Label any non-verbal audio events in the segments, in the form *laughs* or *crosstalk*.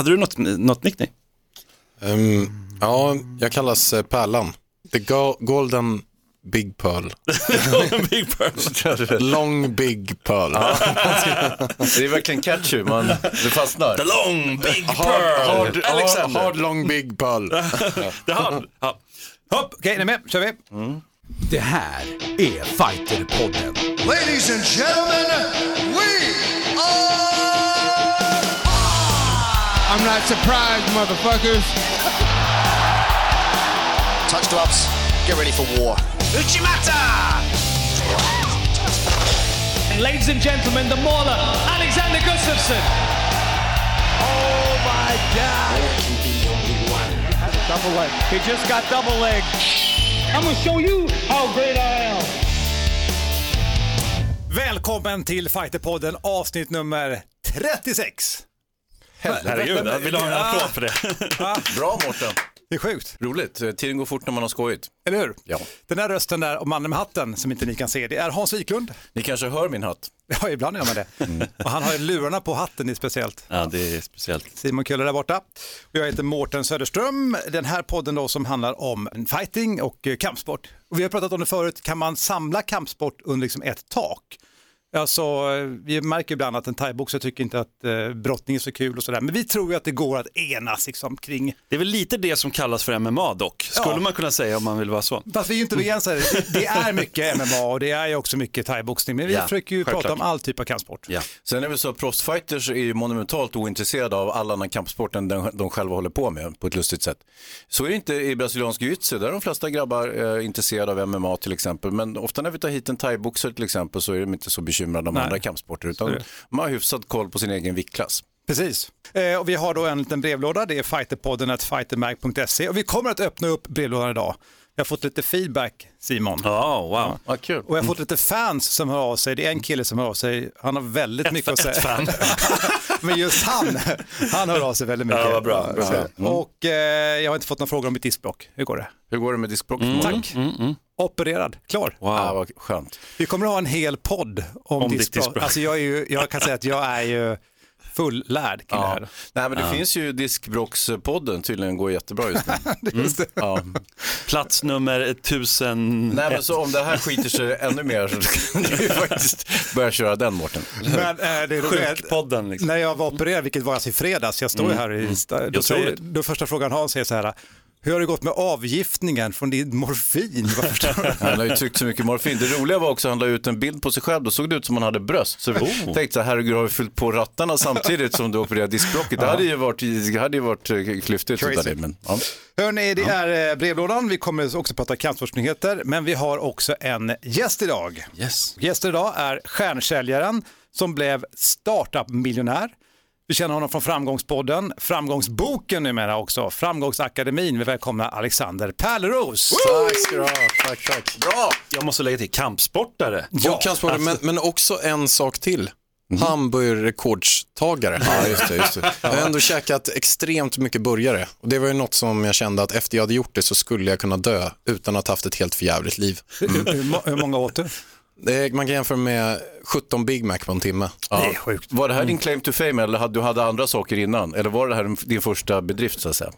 Hade du något, något nickname? Um, ja, jag kallas eh, Pärlan. The go- Golden Big Pearl. *laughs* Big Pearl. Long Big Pearl. *laughs* Det är verkligen catchy, man, det fastnar. The long big Hard, pearl. hard, hard, Alexander. hard long big pearl. *laughs* Det har ja. Hopp, okej, ni är med? kör vi. Det här är Fighterpodden. Ladies and gentlemen, I'm not surprised, motherfuckers. Touch gloves. Get ready for war. And ladies and gentlemen, the mauler, Alexander Gustafsson. Oh my God. Double leg. He just got double leg. I'm gonna show you how great I am. Välkommen till Fighterpodden avsnitt nummer 36. Herregud, jag vill ha en applåd för det. Bra Mårten. Det är sjukt, Roligt, tiden går fort när man har skojigt. eller hur? Ja. Den där rösten där och mannen med hatten som inte ni kan se, det är Hans Wiklund. Ni kanske hör min hatt? *laughs* Ja, ibland gör man det. Och han har ju lurarna på hatten i speciellt. Ja, det är speciellt. Simon Köhler där borta. Och jag heter Mårten Söderström. Den här podden då som handlar om fighting och kampsport. Och vi har pratat om det förut, kan man samla kampsport under liksom ett tak? Alltså, vi märker ibland att en thaiboxare tycker inte att eh, brottning är så kul och sådär. Men vi tror ju att det går att enas liksom, kring Det är väl lite det som kallas för MMA dock, skulle Ja. man kunna säga om man vill vara så. Fast vi är ju inte begränsade. Det- är mycket *laughs* MMA och det är ju också mycket thaiboxning. Men vi Ja, försöker ju självklart. prata om all typ av kampsport. Ja. Sen är det så att proffsfighters är ju monumentalt ointresserade av all annan kampsport än den de själva håller på med på ett lustigt sätt. Så är det inte i brasiliansk jiu-jitsu, där är de flesta grabbar eh, intresserade av MMA till exempel. Men ofta när vi tar hit en thaiboxare till exempel så är de inte så bekymrade om Nej. andra kampsporter utan man har hyfsat koll på sin egen viktklass. Precis. Eh, och vi har då en liten brevlåda, det är fighterpodden fightermag.se och vi kommer att öppna upp brevlådan idag. Vi har fått lite feedback Simon. Ja, wow. Ja, kul. Och jag har fått lite fans som hör av sig. Det är en kille som hör av sig. Han har väldigt mycket att säga. Ett fan. *laughs* Men just han, han hör av sig väldigt mycket. Ja, vad bra, bra. Så- Och eh, jag har inte fått några frågor om mitt diskbråck. Hur går det? Hur går det med diskbråck? Tack. Opererad, klar. Ja, vad skönt. Vi kommer att ha en hel podd om, Om diskbråck. diskbråck. Alltså jag, är ju, jag kan säga att jag är ju fullärd kring det Ja. här. Nej, men det finns ju diskbråckspodden, tydligen går jättebra just nu. Just *laughs* det. Ja. Plats nummer 1000. Nej, men så om det här skiter sig ännu mer så kan *laughs* du ju faktiskt börja köra den Mårten. Men eh, det är roligt. Sjukpodden liksom. När jag var opererad, vilket var alltså i fredags, jag står ju här i, då, Jag tror säger, då första frågan Hans är så här, hur har det gått med avgiftningen från din morfin? *laughs* Han har ju tryckt så mycket morfin. Det roliga var också att han la ut en bild på sig själv. Då såg det ut som han hade bröst. Så Oh. tänkte så här, herregud har vi fyllt på rattarna samtidigt som du opererade diskbråcket? Det hade ju varit, det hade ju varit eh, klyftigt. Crazy. Men, ja. Hörni, det är eh, brevlådan, vi kommer också prata kampsportsnyheter, men vi har också en gäst idag. Yes. Gästen idag är stjärnsäljaren som blev startup-miljonär. Vi känner honom från Framgångspodden, Framgångsboken numera också, Framgångsakademin. Vi välkomnar Alexander Pärleros. Tack ska du ha. Tack, tack. Bra! Jag måste lägga till kampsportare. Ja, kampsport, men, men också en sak till. Hamburgerrekordstagare. Ja, just det. Just det. Jag har ändå käkat extremt mycket burgare och det var ju något som jag kände att efter jag hade gjort det så skulle jag kunna dö utan att ha haft ett helt förjävligt liv. Hur, hur, må- hur många åt du? Är, man kan jämföra med 17 Big Mac på en timme. Det är sjukt. Var det här din claim to fame eller hade du hade andra saker innan? Eller var det här din första bedrift så att säga?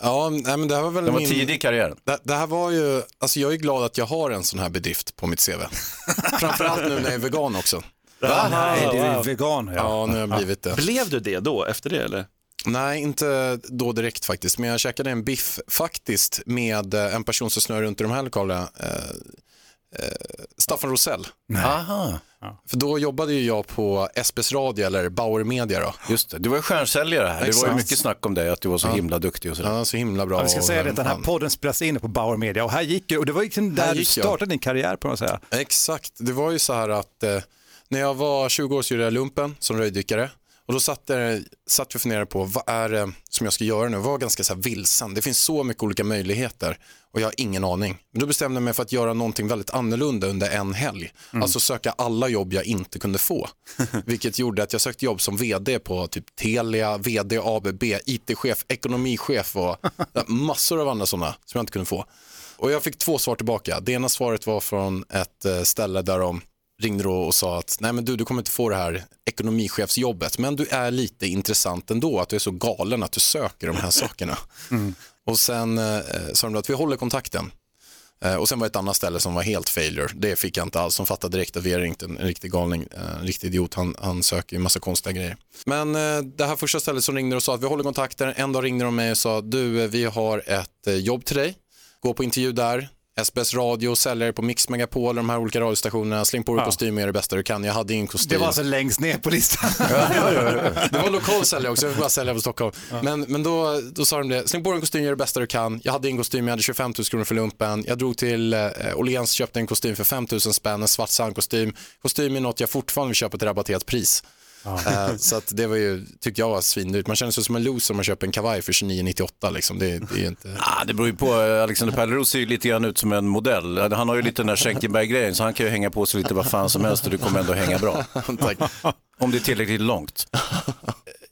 Ja, nej, men det här var väl Den var min... tidig i karriären. Det, det här var ju, alltså jag är glad att jag har en sån här bedrift på mitt CV. *laughs* Framförallt nu när jag är vegan också. Nej, du är vegan. Ja. Ja, nu har jag blivit det. Blev du det då, efter det eller? Nej, inte då direkt faktiskt, men jag käkade en biff faktiskt med eh, en person som snurrar runt i de här lokalerna, eh, Staffan Rosell. Aha, För då jobbade ju jag på SBS Radio eller Bauer Media då. just det. Du var ju stjärnsäljare här. Det var ju Exakt. mycket snack om dig, att du var så himla duktig och sådär. Ja, så himla bra. Ja, vi ska och- säga det, att den här podden spelas in på Bauer Media och här gick det, och det var liksom där Här du gick jag. startade din karriär på något sätt. Exakt, det var ju så här att eh, när jag var 20 år så gjorde jag lumpen som röjdykare. Och då satt, jag, satt jag och funderade på vad är det som jag ska göra nu. Jag var ganska så här vilsen. Det finns så mycket olika möjligheter och jag har ingen aning. Men då bestämde jag mig för att göra någonting väldigt annorlunda under en helg. Alltså söka alla jobb jag inte kunde få. *laughs* Vilket gjorde att jag sökte jobb som vd på typ Telia, vd ABB, IT-chef, ekonomichef och *laughs* massor av andra sådana som jag inte kunde få. Och jag fick två svar tillbaka. Det ena svaret var från ett eh, ställe där de ringde då och sa att nej men du, du kommer inte få det här ekonomichefsjobbet, men du är lite intressant ändå, att du är så galen att du söker de här *laughs* sakerna. Och sen eh, sa de att vi håller kontakten. Eh, och sen var det ett annat ställe som var helt failure. Det fick jag inte alls. De fattade direkt att vi är ringt en, en riktig galning, eh, en riktig idiot. Han, han söker ju massa konstiga grejer. Men eh, det här första stället som ringde och sa att vi håller kontakten. En dag ringde de mig och sa du, eh, vi har ett eh, jobb till dig. Gå på intervju där. SBS radio, säljare på Mix Megapol, de här olika radiostationerna. Släng på dig kostym och gör det bästa du kan. Jag hade ingen kostym. Det var alltså längst ner på listan. *laughs* Det var lokal *laughs* säljare också, jag fick bara sälja på Stockholm. Men, men då, då sa de det, släng på dig en kostym, gör det bästa du kan. Jag hade en kostym, jag hade 25 000 kronor för lumpen. Jag drog till eh, Åhléns, köpte en kostym för 5 000 spänn, en svart sandkostym. Kostym är något jag fortfarande vill köpa till rabatterat pris. Eh, så att det var ju, tyckte jag var svindyrt. Man känner sig som en loser om man köper en kavaj för 29,98 liksom. Det, det är inte... Ah, det beror ju på. Alexander Pärleros ser ju lite grann ut som en modell. Han har ju lite den där Schenkenberg-grejen så han kan ju hänga på sig lite vad fan som helst och det kommer ändå hänga bra. *laughs* Tack. Om det är tillräckligt långt.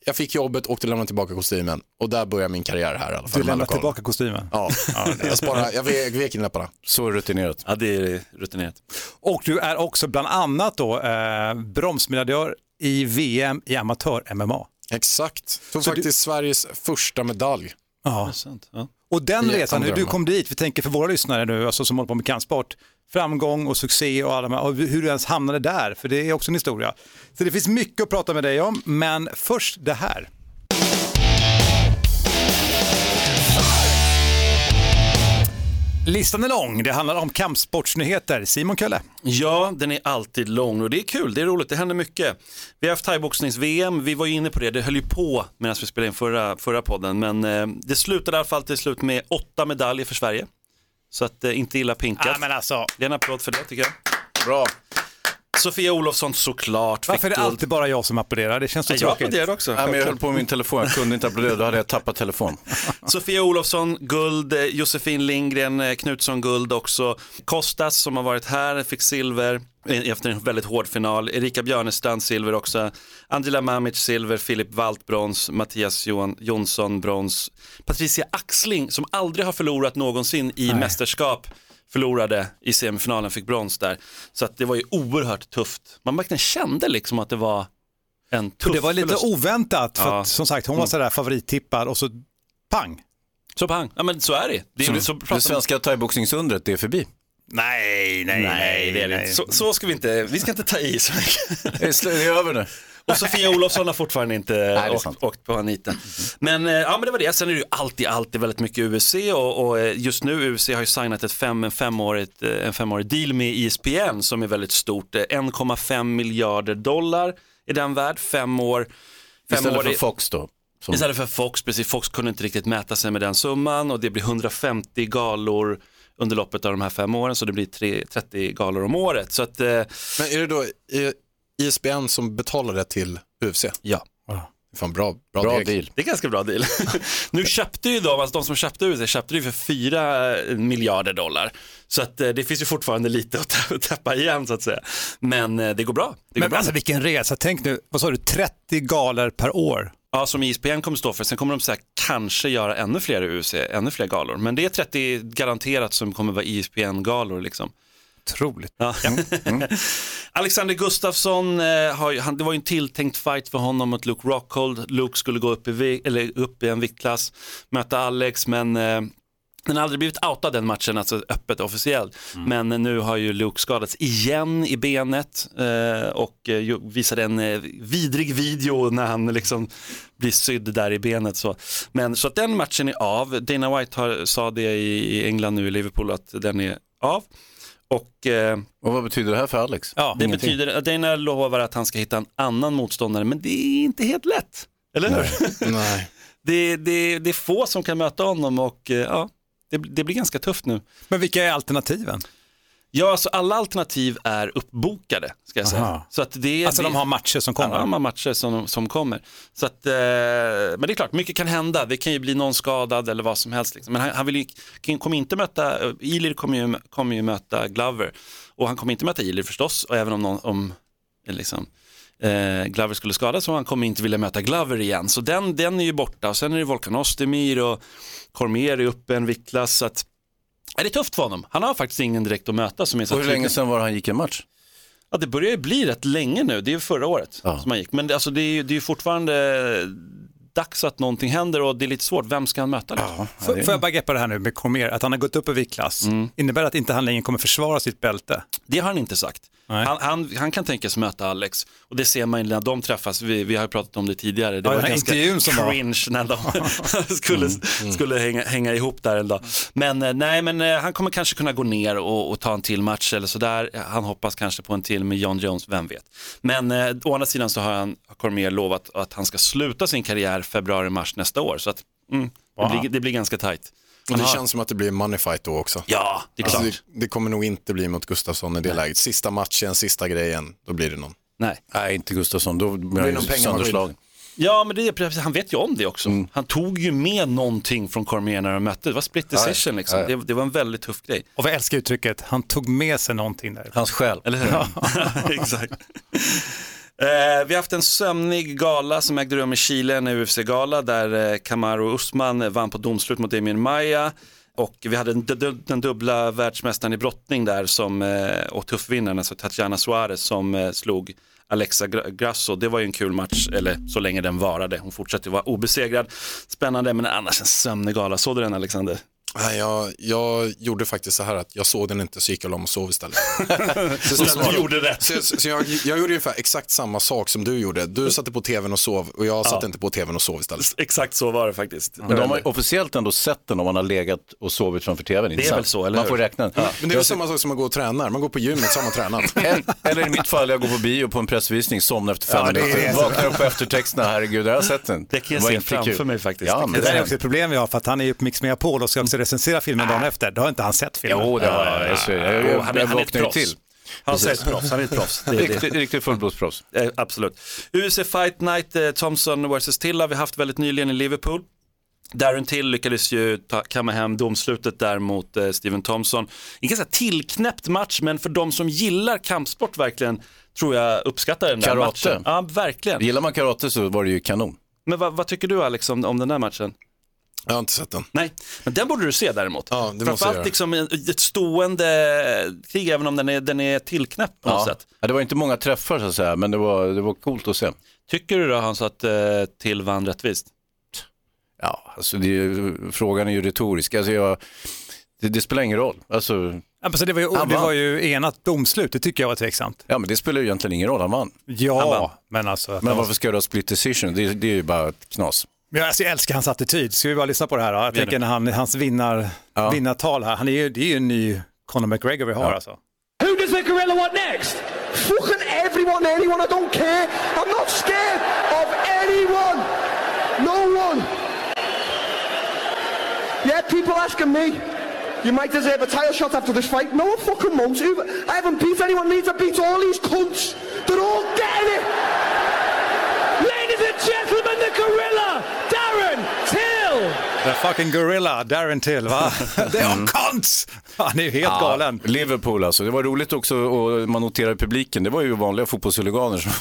Jag fick jobbet, åkte och lämnade tillbaka kostymen och där börjar min karriär här i alla fall. Du lokaler. tillbaka kostymen. Ja, jag, sparar, jag vek, vek in läpparna. Så rutinerat. Ja, det är rutinerat. Och du är också bland annat då eh, bromsmedaljör i VM i amatör-MMA. Exakt. Tog Så faktiskt Sveriges första medalj. Ja. Sant. Ja. Och den resan, hur du kom dit, vi tänker för våra lyssnare nu, alltså som håller på med kampsport, framgång och succé och, alla, de här- och hur du ens hamnade där, för det är också en historia. Så det finns mycket att prata med dig om, men först det här. Listan är lång, det handlar om kampsportsnyheter. Simon Kölle. Ja, den är alltid lång och det är kul, det är roligt, det händer mycket. Vi har haft thaiboxnings-VM, vi var ju inne på det, det höll ju på medan vi spelade in förra, förra podden, men eh, det slutade i alla fall till slut med åtta medaljer för Sverige. Så att eh, inte illa pinkat. men alltså, Det är en applåd för det tycker jag. Bra. Sofia Olofsson såklart varför är det alltid bara jag som applåderar? Det känns så Jag tråkigt. applåderade också. Nej, men jag höll på med min telefon, jag kunde inte applådera, då hade jag tappat telefon. *laughs* Sofia Olofsson, guld. Eh, Josefin Lindgren eh, Knutsson, guld också. Kostas som har varit här fick silver eh, efter en väldigt hård final. Erika Björnestrand silver också. Angela Mamic silver, Filip Walt brons, Mattias Johan, Jonsson brons. Patricia Axling som aldrig har förlorat någonsin i mästerskap förlorade i semifinalen, fick brons där. Så att det var ju oerhört tufft. Man verkligen kände liksom att det var en tuff Och det var lite förlust. oväntat, för Ja. att, som sagt hon var sådär favorittippad och så pang. Så pang, ja men så är det. det, är, så, pratar Det svenska thaiboxningsundret, det är förbi. Nej, nej, Nej, det är det inte. Så, så ska vi inte, vi ska inte ta i så mycket. Det är över nu. Och Sofia Olofsson har fortfarande inte är åkt, åkt på Anita. Men, eh, ja, men det var det, sen är det ju alltid, alltid väldigt mycket UFC och, och eh, just nu UFC har ju signat ett fem, en, femårigt, eh, en femårig deal med E ESPN som är väldigt stort. Eh, 1,5 miljarder dollar är den värd, fem år. Fem Istället år för i- Fox då. Som... Istället för Fox, precis, Fox kunde inte riktigt mäta sig med den summan och det blir 150 galor under loppet av de här fem åren så det blir tre, 30 galor om året. Så att, eh, Men är det då ISBN som betalar det till UFC? ja. Fan, bra, bra, Bra deal. Det är ganska bra deal. *laughs* nu köpte ju de, alltså de som köpte UFC köpte det ju för 4 miljarder dollar. Så att eh, det finns ju fortfarande lite att tä- täppa igen så att säga. Men eh, det går bra. Det går Men bra. alltså vilken resa, tänk nu, vad sa du, 30 galor per år? Ja, som ISPN kommer stå för. Sen kommer de så här, kanske göra ännu fler UFC, ännu fler galor. Men det är 30 garanterat som kommer vara ISPN-galor liksom. Otroligt. Ja. *laughs* Alexander Gustafsson, eh, han, det var ju en tilltänkt fight för honom mot Luke Rockhold. Luke skulle gå upp i, eller upp i en viktklass, möta Alex, men eh, den har aldrig blivit outad den matchen, alltså öppet officiellt. Men eh, nu har ju Luke skadats igen i benet eh, och visade en eh, vidrig video när han liksom blir sydd där i benet. Så. Men så att den matchen är av. Dana White har, sa det i, i England nu i Liverpool att den är av. Och eh, Och vad betyder det här för Alex? Ja, det Ingenting. betyder att Dana lovar att han ska hitta en annan motståndare, men det är inte helt lätt. Eller hur? *laughs* Nej. Det, det, det är få som kan möta honom och eh, ja, det, det blir ganska tufft nu. Men vilka är alternativen? Ja, alltså alla alternativ är uppbokade, ska jag säga. Aha. Så att det, Alltså det, de har matcher som kommer. Ja, de har matcher som, som kommer. Så att, eh, men det är klart, mycket kan hända. Det kan ju bli någon skadad eller vad som helst. Liksom. Men han, han vill ju, kommer inte möta, eh, Ilir kommer ju, kommer ju möta Glover. Och han kommer inte möta Ilir förstås, och även om, någon, om eh, liksom, eh, Glover skulle skadas så han kommer inte vilja möta Glover igen. Så den, den är ju borta. Och sen är det Volkan Ozdemir och Cormier är uppe en viktklass. Så att, är det tufft för honom. Han har faktiskt ingen direkt att möta som är så Och hur länge sedan var det han gick en match? Ja, det börjar ju bli rätt länge nu, det är ju förra året som han gick. Men det, alltså, det är ju det är ju fortfarande dags att någonting händer och det är lite svårt, vem ska han möta? Liksom? Får, får jag bara greppa det här nu med Cormier, att han har gått upp i viktklass. Innebär det att inte han längre kommer försvara sitt bälte? Det har han inte sagt. Han, han, han kan tänkas möta Alex och det ser man ju när de träffas, vi, vi har pratat om det tidigare. Det Ja, var ganska intervjun som var- cringe när de *laughs* skulle, Mm, skulle hänga, hänga ihop där en dag. Men eh, nej, men eh, han kommer kanske kunna gå ner och, och ta en till match eller sådär. Han hoppas kanske på en till med John Jones, vem vet. Men eh, å andra sidan så har han, har Cormier lovat att han ska sluta sin karriär februari-mars nästa år. Så att, mm, det, blir, det blir ganska tajt. Och det känns som att det blir money fight då också. Ja, det är klart. Alltså, det, det kommer nog inte bli mot Gustafsson i det läget. Sista matchen, sista grejen, då blir det någon. Nej. Nej, inte Gustafsson, då blir han det ju sönderslagen. Ja, men det är, precis- han vet ju om det också. Mm. Han tog ju med någonting från Cormier när de mötte. Det var split decision liksom. ja, ja. Det, det var en väldigt tuff grej. Och vi älskar uttrycket, han tog med sig någonting där. Hans själ. Eller hur? *laughs* Exakt. Eh, vi har haft en sömnig gala som ägde rum i Chile, en UFC-gala där eh, Kamaru Usman vann på domslut mot Damien Maya. Och vi hade den, den, dubbla världsmästaren i brottning där som, eh, och tuffvinnaren, alltså Tatjana Suarez som eh, slog Alexa Grasso. Det var ju en kul match, eller så länge den varade. Hon fortsatte vara obesegrad. Spännande, men annars en sömnig gala. Såg du den Alexander? Nej, jag, jag gjorde faktiskt så här att jag såg den inte så gick jag mig och sov istället. *laughs* så istället Du gjorde rätt. Så, så, så jag, jag gjorde ungefär exakt samma sak som du gjorde. Du satte på tvn och sov och jag satte inte på tvn och sov istället. Exakt så var det faktiskt. Men de har officiellt ändå sett den om man har legat och sovit framför tvn. inte är sant? väl så, eller Man hur? får räkna den. Men det är väl samma sak som att gå och träna. Man går på gymmet så har man tränat. *laughs* Eller i mitt fall, jag går på bio på en pressvisning, somnar efter fem Ja, det är minuter, det. vaknar upp på eftertexterna, herregud, jag har sett den. Det kan jag se inte framför kul. mig faktiskt. Ja, Det men Det är också ett problem vi har för att han är ju på Mix Megapol och ska också recensera filmen dagen efter. Då har inte han sett filmen. Jo, det har jag. Ser- jag, jag, han jag han är ett proffs. till. Han är ett proffs, han är ett proffs. *laughs* Det. Riktigt, riktigt fullblodsproffs. Eh, absolut. UFC Fight Night, eh, Thompson vs Till har vi haft väldigt nyligen i Liverpool. Darren Till lyckades ju ta, kamma hem domslutet där mot eh, Steven Thompson. En ganska tillknäppt match, men för de som gillar kampsport verkligen tror jag uppskattar den där Karate. matchen. Ja, verkligen. Gillar man karate så var det ju kanon. Men vad, vad tycker du Alex om, om den där matchen? Jag har inte sett den. Nej, men den borde du se däremot. Ja, det måste jag göra. liksom ett stående krig, även om den är, den är tillknäppt på något sätt. Ja, det var inte många träffar så att säga, men det var, det var coolt att se. Tycker du då Hans att eh, Till vann rättvist? Ja, alltså det, är ju- frågan är ju retorisk. Alltså jag, det, det spelar ingen roll. Alltså, Ja, men så det, var ju, Han det vann. var ju enat domslut, det tycker jag var tveksamt. ja, men det spelar ju egentligen ingen roll, han vann. Han vann. Ja, men alltså. Men varför ska jag ha split decision? Det, det är ju bara ett knas. Men alltså, jag älskar hans attityd. Ska vi bara lyssna på det här? Då? Jag tänker när han, hans vinnar, Ja. vinnartal här. Han är ju, det är ju en ny Conor McGregor vi har alltså. Who does the gorilla want next? Fucking everyone, anyone, I don't care. I'm not scared of anyone. No one. Yeah, people asking me, you might deserve a title shot after this fight. No one fucking won't. Who- I haven't beat anyone. Needs to beat all these cunts. They're all getting it. Ladies and gentlemen, the gorilla, Darren Till! The fucking gorilla, Darren Till, va? *laughs* Det är cunts! Han är ju helt galen. Liverpool alltså, det var roligt också och man noterar publiken, det var ju vanliga fotbollshuliganer som,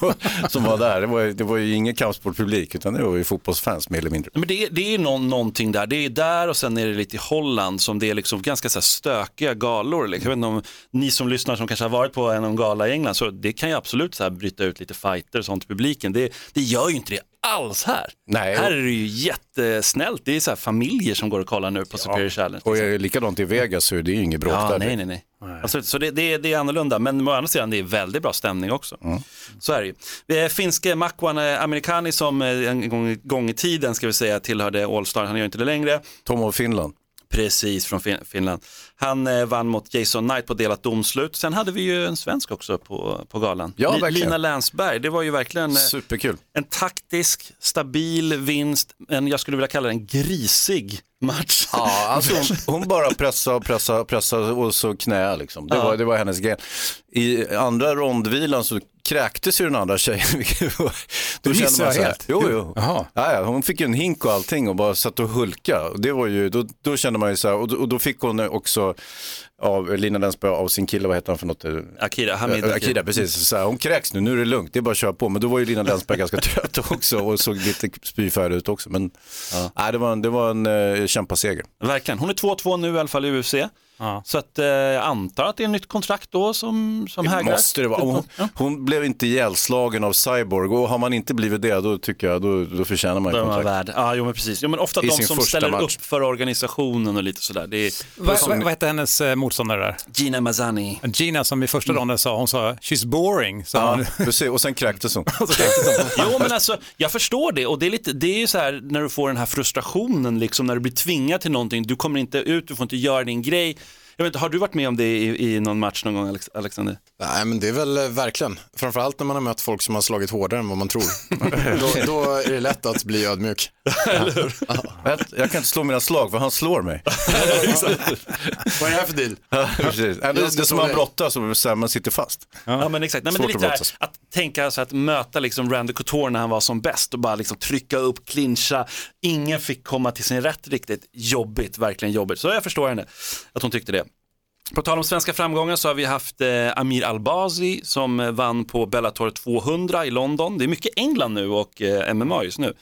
var, som var där. Det var, det var ju ingen kampsportpublik utan det var ju fotbollsfans mer eller mindre. Men det är, det är någon, någonting där. Det är där och sen är det lite i Holland som det är liksom ganska så här stökiga galor. Liksom. Jag vet inte om ni som lyssnar som kanske har varit på en gala i England, så det kan ju absolut så här bryta ut lite fighter och sånt i publiken. Det, det gör ju inte det alls här. Nej. Här är det ju jättesnällt. Det är så familjer som går och kollar nu på Superior Challenge. Och eh, likadant i Vegas så är det ju inget bråk Ja, där. nej, nej, nej. Alltså, så det, det, är- det är annorlunda, men å andra sidan det är väldigt bra stämning också. Så är det ju. Är Finske Makwan eh, Amerikani som eh, en gång, gång i tiden ska vi säga tillhörde All-Star, han gör inte det längre. Tom av Finland. Precis, från fin- Finland. Han eh, vann mot Jason Knight på delat domslut. Sen hade vi ju en svensk också på, på galan. Ja, Li- verkligen. Lina Länsberg, det var ju verkligen eh, Superkul. en taktisk, stabil vinst, en, jag skulle vilja kalla det en grisig match. Ja, alltså *laughs* hon, hon bara pressade och pressade och pressade och så knä liksom. Det, Ja. var, det var hennes grej. I andra rondvilan så kräktes ju den andra tjejen. *laughs* Då Det kände man så här, helt. Jo, jo. Jaha. Ja, ja, hon fick ju en hink och allting och bara satt och hulka. Och Det var ju, då, då kände man ju så här, och, då- och då fick hon också av Lina Länsberg av sin kille, vad heter han för något? Akira, Hamid Akira, Akira precis. Så här, hon kräks nu, nu är det lugnt, det är bara att köra på. Men då var ju Lina Länsberg ganska *laughs* trött också och såg lite spyfärdig ut också. Men nej, det var en, det var en uh, kämpaseger. Verkligen. Hon är 2-2 nu i alla fall i UFC. Ja. Så att, eh, jag antar att det är ett nytt kontrakt då som, som Det hägrar. måste det vara. Hon, hon blev inte ihjälslagen av Cyborg och har man inte blivit det då tycker jag då, då förtjänar man ett kontrakt. värd. Ja, jo, men precis. Jo, men ofta I de som ställer match. upp för organisationen och lite sådär. Det är Vad vad- vad hette hennes eh, motståndare där? Gina Mazzani. Gina som i första ronden sa, hon sa “she's boring”. Sa Ja, hon. precis. Och sen *laughs* kräktes hon. Jo men alltså, jag förstår det och det är, lite, det är ju så här när du får den här frustrationen liksom när du blir tvingad till någonting, du kommer inte ut, du får inte göra din grej. Jag vet inte, har du varit med om det i, i någon match någon gång Alex, Alexander? Nej men det är väl eh, verkligen, framförallt när man har mött folk som har slagit hårdare än vad man tror. *laughs* då, då är det lätt att bli ödmjuk. *laughs* Jag, jag kan inte slå mina slag för han slår mig. *laughs* Vad är det här för deal? Precis. Ja, Det, det är som man brottas och man sitter fast. Ja, men exakt, Nej, men det är lite att här, att tänka så att möta liksom Randy Couture när han var som bäst och bara liksom trycka upp, clincha, ingen fick komma till sin rätt riktigt, jobbigt, verkligen jobbigt. Så jag förstår henne, att hon tyckte det. På tal om svenska framgångar så har vi haft eh, Amir Albazi som eh, vann på Bellator 200 i London. Det är mycket England nu och eh, MMA just nu.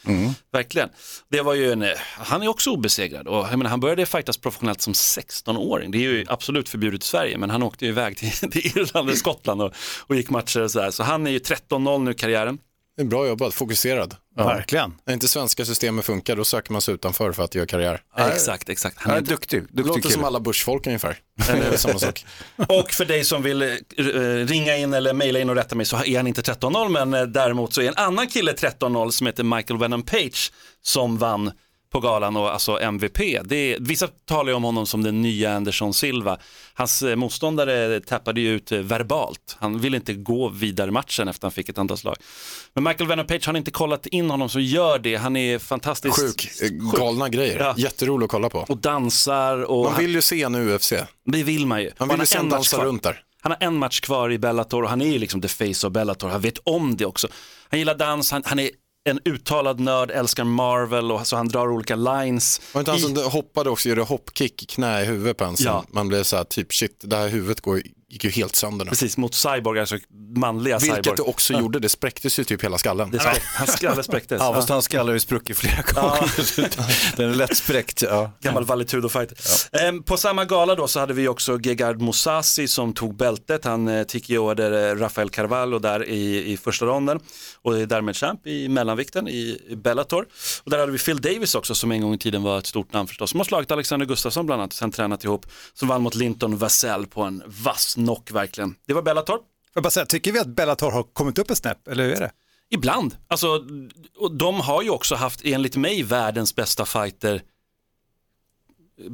Verkligen. Det var ju en, eh, han är också obesegrad och jag menar, han började fightas professionellt som 16-åring. Det är ju absolut förbjudet i Sverige men han åkte ju iväg till, *laughs* till Irland och Skottland och, och gick matcher och sådär. Så han är ju 13-0 nu i karriären. Det är bra jobbat, fokuserad. Verkligen. När inte svenska systemet funkar då söker man sig utanför för att göra karriär. Exakt, exakt. Han är är duktig. Det duktig låter kille. som alla börsfolk ungefär. Är samma sak. *laughs* Och för dig som vill eh, ringa in eller mejla in och rätta mig så är han inte 13-0 men eh, däremot så är en annan kille 13-0 som heter Michael Venom Page som vann på galan och alltså MVP. Är, vissa talar ju om honom som den nya Anderson Silva. Hans eh, motståndare tappade ju ut eh, verbalt. Han ville inte gå vidare matchen efter han fick ett antal slag. Men Michael Venom Page har inte kollat in honom så gör det. Han är fantastiskt Sjuk, eh, galna grejer. Ja. Jätteroligt att kolla på. och dansar och Man vill ju se en UFC. det vill man ju. Man vill ju se match dansa runt där. Han har en match kvar i Bellator och han är ju liksom the face of Bellator. Han vet om det också. Han gillar dans, han, han är en uttalad nörd, älskar Marvel och så han drar olika lines. Var inte han I- som hoppade också, gjorde hoppkick, knä i huvudet på en Ja. Man blev så här typ shit, det här huvudet går, gick ju helt sönder nu. Precis, mot Cyborg, alltså manliga Vilket Cyborg. det också gjorde, det spräcktes ju typ hela skallen. Det spräck, hans skalle spräcktes. Ja, *laughs* Ja, fast hans skalle har ju spruckit flera gånger. Den är lätt spräckt. Ja. Gammal Valetudo-fighter. Ehm, på samma gala då så hade vi också Gegard Mousasi som tog bältet. Han eh, TKO'ade Rafael Carvalho där i, i första ronden och är därmed champ i mellanvikten i i Bellator. Och där hade vi Phil Davis också som en gång i tiden var ett stort namn förstås. Som har slagit Alexander Gustafsson bland annat, sen tränat ihop. Som vann mot Linton Vassell på en vass knock verkligen. Det var Bellator. Jag bara säga, tycker vi att Bellator har kommit upp ett snäpp, eller hur är det? Ibland. Alltså, de har ju också haft, enligt mig, världens bästa fighter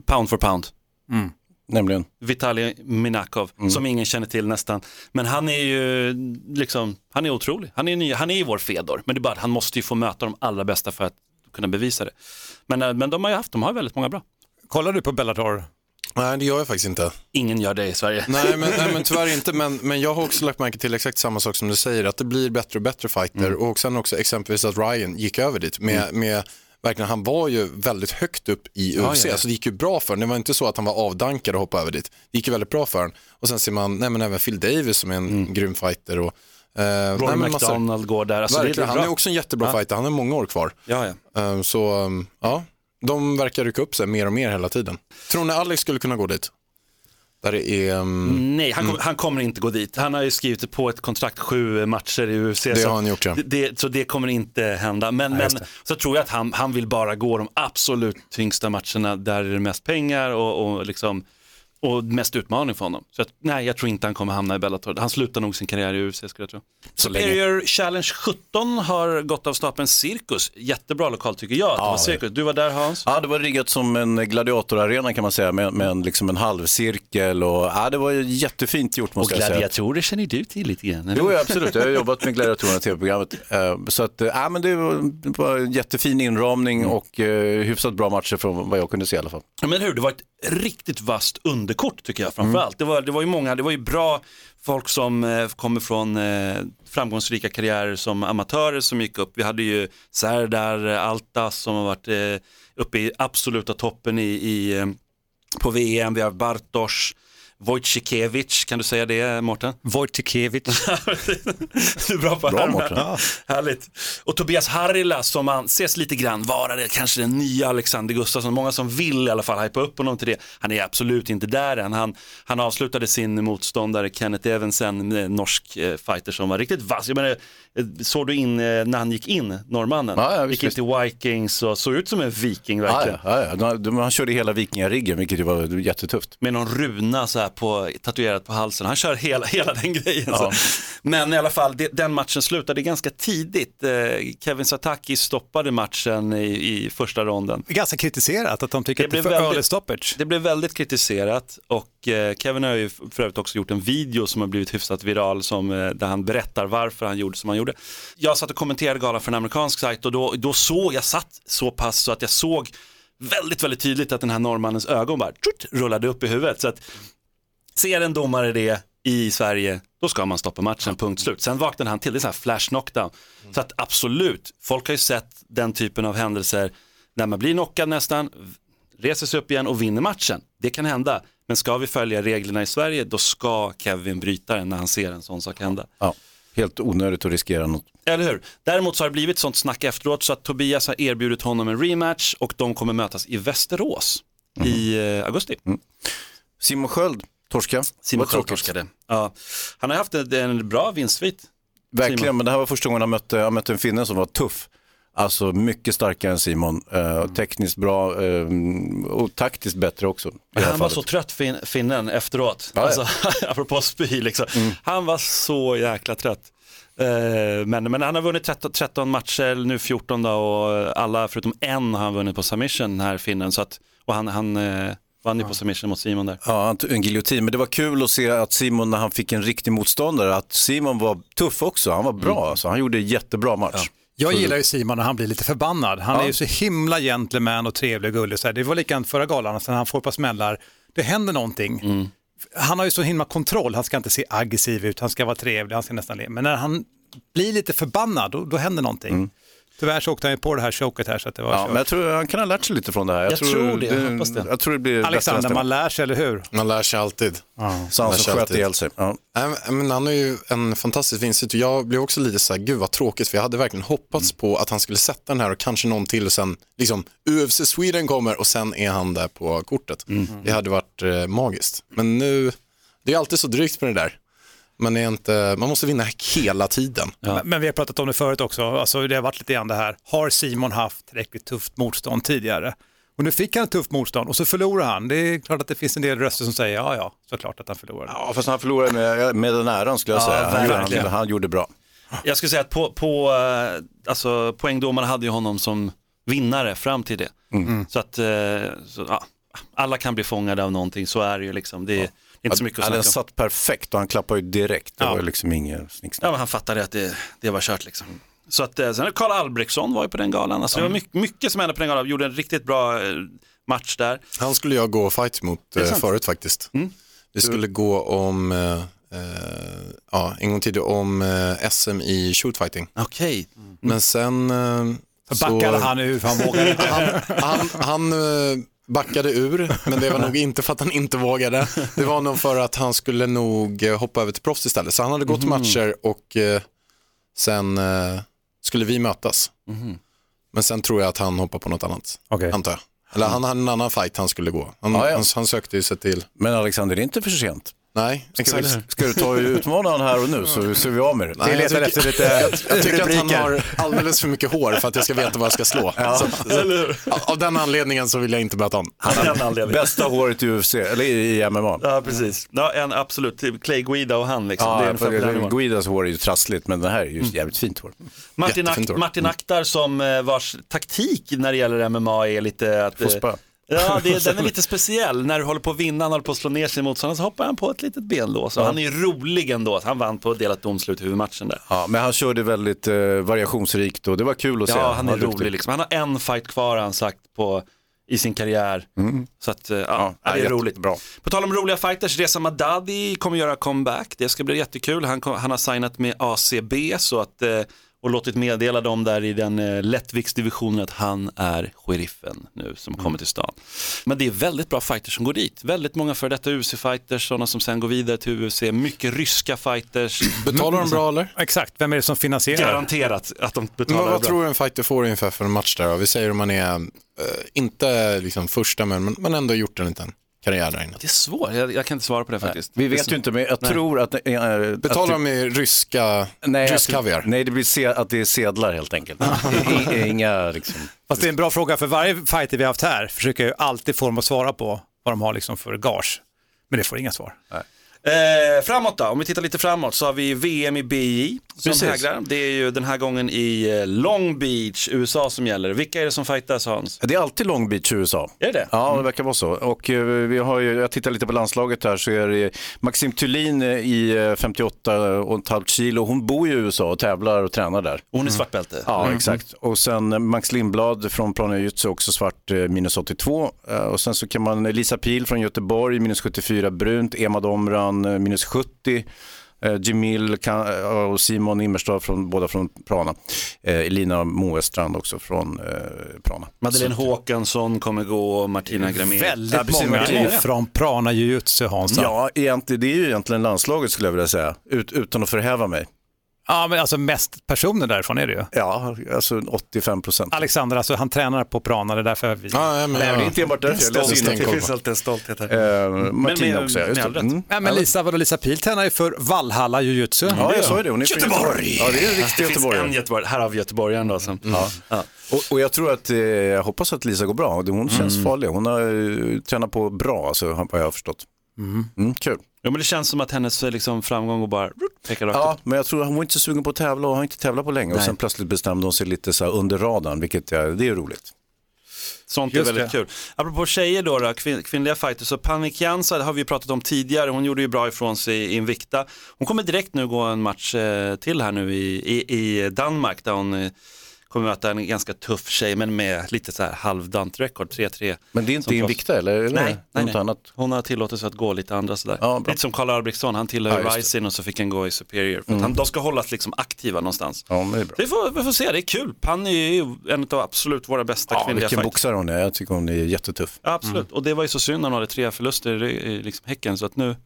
pound for pound. Nämligen. Vitalij Minakov, som ingen känner till nästan. Men han är ju liksom, han är otrolig. Han är, ny, han är ju vår Fedor, men det är bara att han måste ju få möta de allra bästa för att kunna bevisa det. Men, eh, men de har ju haft, de har väldigt många bra. Kollar du på Bellator? Nej, det gör jag faktiskt inte. Ingen gör det i Sverige. Nej men, nej, men tyvärr *laughs* inte, men, men jag har också lagt märke till exakt samma sak som du säger, att det blir bättre och bättre fighter och sen också exempelvis att Ryan gick över dit med, med verkligen, han var ju väldigt högt upp i UFC, ja, ja. så det gick ju bra för honom. Det var inte så att han var avdankad och hoppade över dit. Det gick ju väldigt bra för honom. Och sen ser man, nej men även Phil Davis som är en grym fighter och eh, Rory. McDonald går där. Alltså, det är Verkligen, han är också en jättebra fighter, han har många år kvar. Ja, ja. Eh, Så um, ja, de verkar rycka upp sig mer och mer hela tiden. Tror ni Alex skulle kunna gå dit? Är, um, Nej, han, kom, han kommer inte gå dit. Han har ju skrivit på ett kontrakt sju matcher i UFC. Det så har han gjort, ja. det, så det kommer inte hända. Men, men så tror jag att han, han vill bara gå de absolut tyngsta matcherna där det är mest pengar och, och, liksom, och mest utmaning för honom. Så att, nej, jag tror inte han kommer hamna i Bellator. Han slutar nog sin karriär i UFC skulle jag tro. Superior Challenge 17 har gått av stapeln Cirkus. Jättebra lokal tycker jag. att det var Cirkus. Du var där Hans? Ja, det var riggat som en gladiatorarena kan man säga med, med en, liksom en halvcirkel och ja, det var jättefint gjort Och måste jag säga. gladiatorer känner du till lite grann. eller? Jo, ja, absolut. Jag har jobbat med gladiatorerna i tv-programmet. Eh, Så att, eh, ja, men det var, en jättefin inramning och eh, hyfsat bra matcher från vad jag kunde se i alla fall. Ja, Men hur, det var ett riktigt vasst underkort tycker jag framförallt. Det, var, det var ju många, det var ju bra folk som eh, kommer från eh, framgångsrika karriärer som amatörer som gick upp. Vi hade ju Serdar eh, Altas som har varit eh, uppe i absoluta toppen i, i, eh, på VM, vi har Bartosz, Wojciechowicz, kan du säga det Mårten? *laughs* Wojciechowicz. du är bra på Bra. Mårten. Ja. Härligt. Och Tobias Harila som anses lite grann vara det, kanske den nya Alexander Gustafsson. Många som vill i alla fall hypa upp honom till det. Han är absolut inte där än. Han, han avslutade sin motståndare Kenneth Evans, en eh, norsk eh, fighter som var riktigt vass. Jag menar, såg du in eh, när han gick in, norrmannen? Ja, ja, visst, gick in till Vikings och såg ut som en viking Ja, verkligen. ja, ja, ja. De- Han körde hela vikingariggen, vilket var jättetufft. med någon runa så här på, tatuerat på halsen. Han kör hela, hela den grejen. Så. Men i alla fall, det, den matchen slutade ganska tidigt. Eh, Kevin Sataki stoppade matchen i, i första ronden. Ganska kritiserat att de tycker Det att det är för väldigt- early stoppage. Det blev väldigt kritiserat och Eh, Kevin har ju för övrigt också gjort en video som har blivit hyfsat viral som, eh, där han berättar varför han gjorde som han gjorde. Jag satt och kommenterade galan för en amerikansk sajt och då, då såg jag satt så pass så att jag såg väldigt, väldigt tydligt att den här norrmannens ögon bara tjort, rullade upp i huvudet. Så att ser en domare det i Sverige, då ska man stoppa matchen, punkt slut. Sen vaknade han till, det är så här flash knockdown. Så att absolut, folk har ju sett den typen av händelser när man blir knockad nästan, reser sig upp igen och vinner matchen. Det kan hända, men ska vi följa reglerna i Sverige, då ska Kevin bryta den när han ser en sån sak hända. Ja. Helt onödigt att riskera något. Eller hur? Däremot så har det blivit sånt snack efteråt så att Tobias har erbjudit honom en rematch och de kommer mötas i Västerås i eh, augusti. Simon Sköld, torska. Simon Sköld torskade. Ja. Han har haft en, en bra vinstsvit. Verkligen, Simon. men det här var första gången han mötte, han mötte en finne som var tuff. Alltså mycket starkare än Simon, eh, tekniskt bra eh, och taktiskt bättre också. Han var så trött fin, finnen efteråt. Ja, ja. Alltså, *laughs* apropå spy liksom. Han var så jäkla trött. Eh, men, men han har vunnit 13, 13 matcher, nu 14 då, och alla förutom en har han vunnit på submission den här finnen. Så att, och han, han eh, vann ju på submission mot Simon där. Ja, en giljotin, men det var kul att se att Simon när han fick en riktig motståndare, att Simon var tuff också, han var bra, alltså. han gjorde en jättebra match. Jag gillar ju Simon när han blir lite förbannad. Han Ja. är ju så himla gentleman och trevlig och gullig. Så här. Det var likadant förra galan, sen han får par smällar. Det händer någonting. Mm. Han har ju så himla kontroll, han ska inte se aggressiv ut, han ska vara trevlig, han ska nästan le. Men när han blir lite förbannad, då, då händer någonting. Tyvärr så åkte han ju på det här choket här så att det var Mm. Ja, kört. men jag tror han kan ha lärt sig lite från det här. Jag tror det, jag hoppas det. Jag tror det blir Alexander, man lär sig, eller hur? Man lär sig alltid. Så han som sköt ihjäl sig. Ja. Nej, men- han är ju en fantastisk vinst. Jag blev också lite så här, gud vad tråkigt, för jag hade verkligen hoppats på att han skulle sätta den här och kanske någon till och sen liksom UFC Sweden kommer och sen är han där på kortet. Det hade varit eh, magiskt. Men nu, det är alltid så drygt med det där. Man, är inte, man måste vinna hela tiden. Men- Men vi har pratat om det förut också, alltså, det har varit lite grann det här, har Simon haft tillräckligt tufft motstånd tidigare? Och nu fick han ett tufft motstånd och så förlorar han. Det är klart att det finns en del röster som säger ja, ja, såklart att han förlorade. ja, fast han förlorade med, med den äran skulle jag Ja, säga. Han, verkligen. han, han gjorde bra. Jag skulle säga att på, på eh, alltså, poängdomarna hade ju honom som vinnare fram till det. Så att eh, så, ja, alla kan bli fångade av någonting, så är det ju liksom. Det är, det är inte så mycket att Ja, den snacka om. satt perfekt och han klappade ju direkt. Det Ja. var ju liksom inget snicksnack. Ja, men han fattade att det, det var kört liksom. Så att, eh, sen Karl Albrektsson var ju på den galan. Alltså, Det var mycket, mycket som hände på den galan. Gjorde en riktigt bra eh, match där. Han skulle jag gå fight mot eh, förut faktiskt. Det skulle gå om, eh, eh, ja, en gång tidigare om eh, SM i shootfighting. Okej. Men sen eh, Så backade han ur han vågade inte. *laughs* han, han, han eh, backade ur, men det var nog inte för att han inte vågade. Det var nog för att han skulle nog eh, hoppa över till proffs istället. Så han hade gått matcher och eh, sen eh, skulle vi mötas. Men sen tror jag att han hoppar på något annat, Okej. antar jag. Eller han hade en annan fight han skulle gå. Han, Ja, ja. han, han sökte ju sig till, Men Alexander, det är inte för sent. Nej, Ska, exakt. vi, ska du ta och utmana honom här och nu så ser vi av med det. Nej, Vi jag letar tycker- efter lite Jag tycker att han har alldeles för mycket hår för att jag ska veta vad jag ska slå. Så, så, av den anledningen så vill jag inte möta honom. Han anledningen. Bästa håret i UFC, eller i MMA. Ja, precis. Ja, en, absolut. Clay Guida och han liksom. det är Ja, på den för. Guidas hår är ju trassligt, men det här är ju jävligt fint hår. Martin, Jättefint Ak- hår. Martin Akhtar som eh, vars taktik när det gäller MMA är lite att... eh, Få spö. Ja, det, den är lite speciell. När du håller på att vinna, han håller på att slå ner sin motståndare så hoppar han på ett litet benlås. Och Han är ju rolig ändå. att Han vann på delat domslut i huvudmatchen där. Ja, men han körde väldigt eh, variationsrikt och det var kul att se. Ja, han är var duktig. rolig liksom. Han har en fight kvar har han sagt på, i sin karriär. Så att, eh, ja, Ja, det är jätte- roligt. Bra. På tal om roliga fighters, Reza Madadi kommer göra comeback. Det ska bli jättekul. Han, han har signat med ACB så att, eh, och låtit meddela dem där i den eh, lättviktsdivisionen att han är sheriffen nu som kommer till stan. Men det är väldigt bra fighters som går dit. Väldigt många för detta UFC-fighters, sådana som sen går vidare till UFC. Mycket ryska fighters. *clears throat* Betalar de bra eller? Exakt, vem är det som finansierar? Garanterat att de Men betalar vad, vad bra. tror du en fighter får ungefär för en match där? Vi säger om man är, eh, inte liksom första men men man har ändå gjort en liten karriär där inne. Det är svårt, jag, jag kan inte svara på det faktiskt. Vi vet ju inte, men jag tror att... Äh, Betalar de i ryska, Nej, rysk att- kaviar? Nej, det blir se, att det är sedlar helt enkelt. I, i, inga liksom... Fast det är en bra fråga för varje fighter vi har haft här försöker jag ju alltid få dem att svara på vad de har liksom för gage. Men det får inga svar. Eh, framåt då, om vi tittar lite framåt så har vi VM i BI som Precis. hägrar. Det är ju den här gången i eh, Long Beach, USA som gäller. Vilka är det som fightas Hans? Det är alltid Long Beach USA. Är det? Ja, det verkar vara så. Och eh, vi har ju, jag tittar lite på landslaget här så är det Maxim Thulin eh, i eh, 58 och ett halvt kilo. Hon bor i USA och tävlar och tränar där. Hon är svartbälte. Ja, exakt. Och sen eh, Max Lindblad från Plana Jujutsu också svart eh, minus 82. Eh, Och sen så kan man Lisa Pil från Göteborg minus 74 brunt, Emad Omran eh, minus 70. Eh, Jamil kan, eh, och Simon Immerstad från, båda från Prana. Eh, Elina Moestrand också från eh, Prana. Madeleine Håkansson kommer gå och Martina Gramé. Väldigt Ja, precis, många Martin. från Prana Jujutsu Hansa. Ja, egentligen, det är ju egentligen landslaget skulle jag vilja säga, ut, utan att förhäva mig. Ja, men alltså mest personer därifrån är det ju. Ja, alltså 85 procent. Alexander, alltså han tränar på Prana, det är därför vi... Ja, ja, men, Nej, ja. det är inte enbart därför jag läser. Det finns alltid en stolthet här. Eh, Martina också, ja, just det. Mm. Ja, men Lisa, vadå, Lisa Pil tränar ju för Valhalla Jujutsu. Ja, jag sa ju det. Hon är från Göteborg! Ja, det är en riktig Det finns en Göteborg, här har vi göteborgaren då. Som, Ja. Och, och jag tror att, eh, jag hoppas att Lisa går bra. Hon känns farlig. Hon har eh, tränat på bra, alltså, vad jag har förstått. Mm, kul. Ja, men det känns som att hennes eh, liksom, framgång går bara pekar rakt Ja, upp. men jag tror att hon var inte så sugen på att tävla och har inte tävlat på länge. Och Nej. sen plötsligt bestämde hon sig lite så här under radarn, vilket är, det är roligt. Sånt Just är väldigt det. kul. Apropå tjejer då, då kvin- kvinnliga fighters, så Panik Jansa har vi ju pratat om tidigare, hon gjorde ju bra ifrån sig i Invicta. Hon kommer direkt nu gå en match eh, till här nu i, i, i Danmark där hon eh, kommer möta en ganska tuff tjej men med lite så här halvdant rekord, 3-3. Men det är inte. Invicta eller? eller Nej, nej, nej. annat? Hon har tillåtelse att gå lite andra sådär. Ja, bra. lite som Karl Albrektsson, han tillhör Ja. Rising och så fick han gå i Superior. För att han, de ska hållas liksom aktiva någonstans. Ja, det är bra. Vi får, vi får se, det är kul. Pan är ju en av absolut våra bästa Ja, kvinnliga vilken boxare hon är. Jag tycker hon är jättetuff. Ja, absolut, och det var ju så synd när hon hade tre förluster i liksom Häcken så att nu,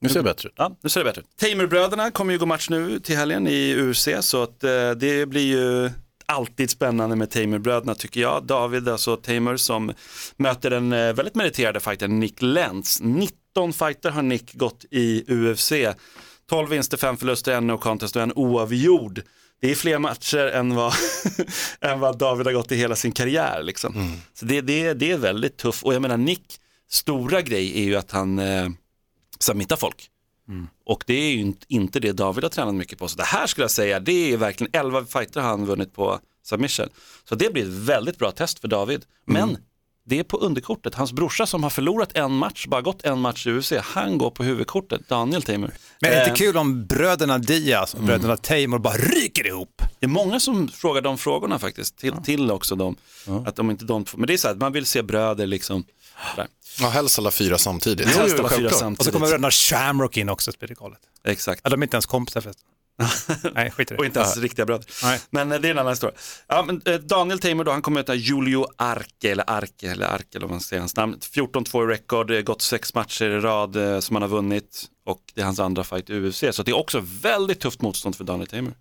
Nu ser det bättre ut. ja, nu ser det bättre ut. Tamer-bröderna kommer ju gå match nu till helgen i UFC så att eh, det blir ju alltid spännande med Tamer-bröderna tycker jag. David, alltså Tamer som möter den eh, väldigt meriterade fightern Nick Lentz. 19 fighter har Nick gått i UFC. 12 vinster, 5 förluster, en no contest och en oavgjord. Det är fler matcher än vad, *laughs* än vad David har gått i hela sin karriär. Liksom. Så det, det, det är väldigt tufft. Och jag menar Nick, stora grej är ju att han eh, submittar folk. Och det är ju inte- det David har tränat mycket på. Så det här skulle jag säga, det är verkligen 11 fighter han vunnit på submission. Så det blir ett väldigt bra test för David. Men det är på underkortet. Hans brorsa som har förlorat en match, bara gått en match i UFC, han går på huvudkortet, Daniel Tamer. Men är det Eh, inte kul om bröderna Diaz och bröderna Tamer bara ryker ihop? Det är många som frågar de frågorna faktiskt, till, till också dem. Att de inte de, men det är så här, man vill se bröder liksom. Ja, helst alla fyra samtidigt. Helst alla fyra självklart. Och så samtidigt. kommer bröderna Shamrock in också till galet. Exakt. Ja, de är inte ens kompisar förresten. *laughs* Nej, skit i Och det. inte ens riktiga bröder. Nej. Men eh, det är en annan historia. Ja, men, eh, Daniel Tamer då, han kommer möta Julio Arke, eller Arke, eller Arke, eller vad man säger hans namn. 14-2 i rekord, eh, gått sex matcher i rad eh, som han har vunnit. Och det är hans andra fight i UFC. Så det är också väldigt tufft motstånd för Daniel Tamer.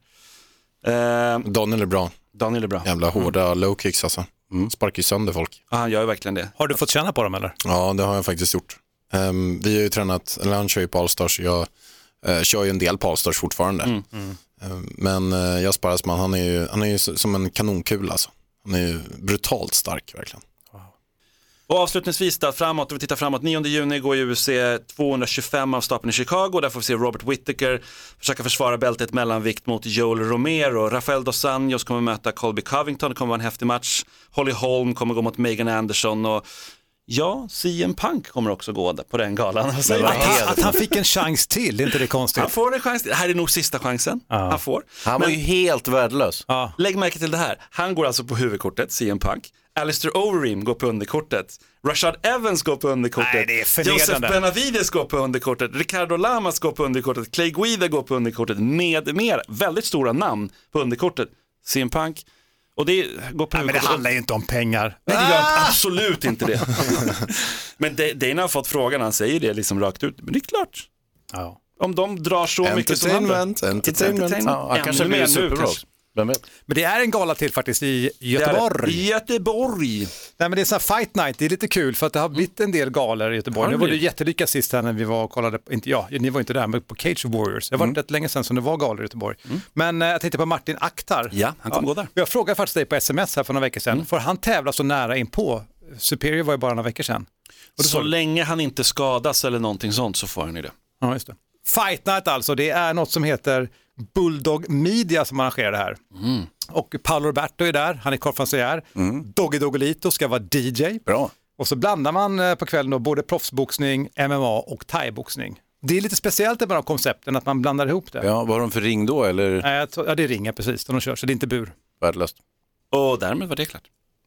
Eh, Daniel är bra. Daniel är bra. Jävla hårda low kicks alltså. Sparkar ju sönder folk. Ja, han gör ju verkligen det. Har du fått känna på dem eller? Ja, det har jag faktiskt gjort. Ehm, vi har ju tränat, eller han kör ju på Allstars, jag uh, kör ju en del på Allstars fortfarande. Ehm, men uh, jag sparas man, han är ju, han är ju som en kanonkula alltså. Han är ju brutalt stark verkligen. Och avslutningsvis då, framåt, om vi tittar framåt, 9 juni går ju UFC 225 av stapeln i Chicago, där får vi se Robert Whittaker försöka försvara bältet mellanvikt mot Joel Romero. Rafael Dos Anjos kommer möta Colby Covington, det kommer vara en häftig match. Holly Holm kommer gå mot Megan Anderson och ja, CM Punk kommer också gå på den galan. Att han, att han fick en chans till, är inte det konstigt? Han får en chans, det här är nog sista chansen han får. Han var Men- ju helt värdelös. Ja. Lägg märke till det här. Han går alltså på huvudkortet, CM Punk. Alistair Overeem går på underkortet. Rashad Evans går på underkortet. Nej, det är förnedrande. Joseph Benavides går på underkortet. Ricardo Lamas går på underkortet. Clay Guida går på underkortet. Med mer. Väldigt stora namn på underkortet. CM Punk. Och det går på Nej, men det handlar ju inte om pengar. Nej, det gör absolut inte det. *laughs* men Da- Dana har fått frågan, han säger det liksom rakt ut. Men det är klart, Ja. om de drar så mycket som andra. Entertainment, entertainment. Ja, kanske mer blir nu, superbra. kanske. Vem vet? Men det är en gala till faktiskt i är det. Göteborg. Göteborg. Nej, men det är så här fight night, det är lite kul för att det har blivit en del galor i Göteborg. Nu var det jättelyckat sist här när vi var och kollade, på, inte jag, ni var inte där, men på Cage Warriors. Det var Mm. rätt länge sedan som det var galor i Göteborg. Men eh, jag tänkte på Martin Akhtar. Ja, han kommer gå där. Jag frågade faktiskt dig på sms här för några veckor sedan, Mm. får han tävla så nära in på? Superior var ju bara några veckor sedan. Och Så länge han inte skadas eller någonting sånt så får han ju det. Ja, just det. Fight Night alltså, det är något som heter Bulldog Media som arrangerar det här. Mm. Och Paolo Roberto är där, han är konferencier. Doggy Doggelito ska vara DJ. Bra. Och så blandar man eh, på kvällen då både proffsboxning, MMA och thaiboxning. Det är lite speciellt med de koncepten att man blandar ihop det. Ja, vad har de för ring då eller tror- Ja, det är ringar precis, de kör, så det är inte bur. värdelöst? Och därmed var det klart.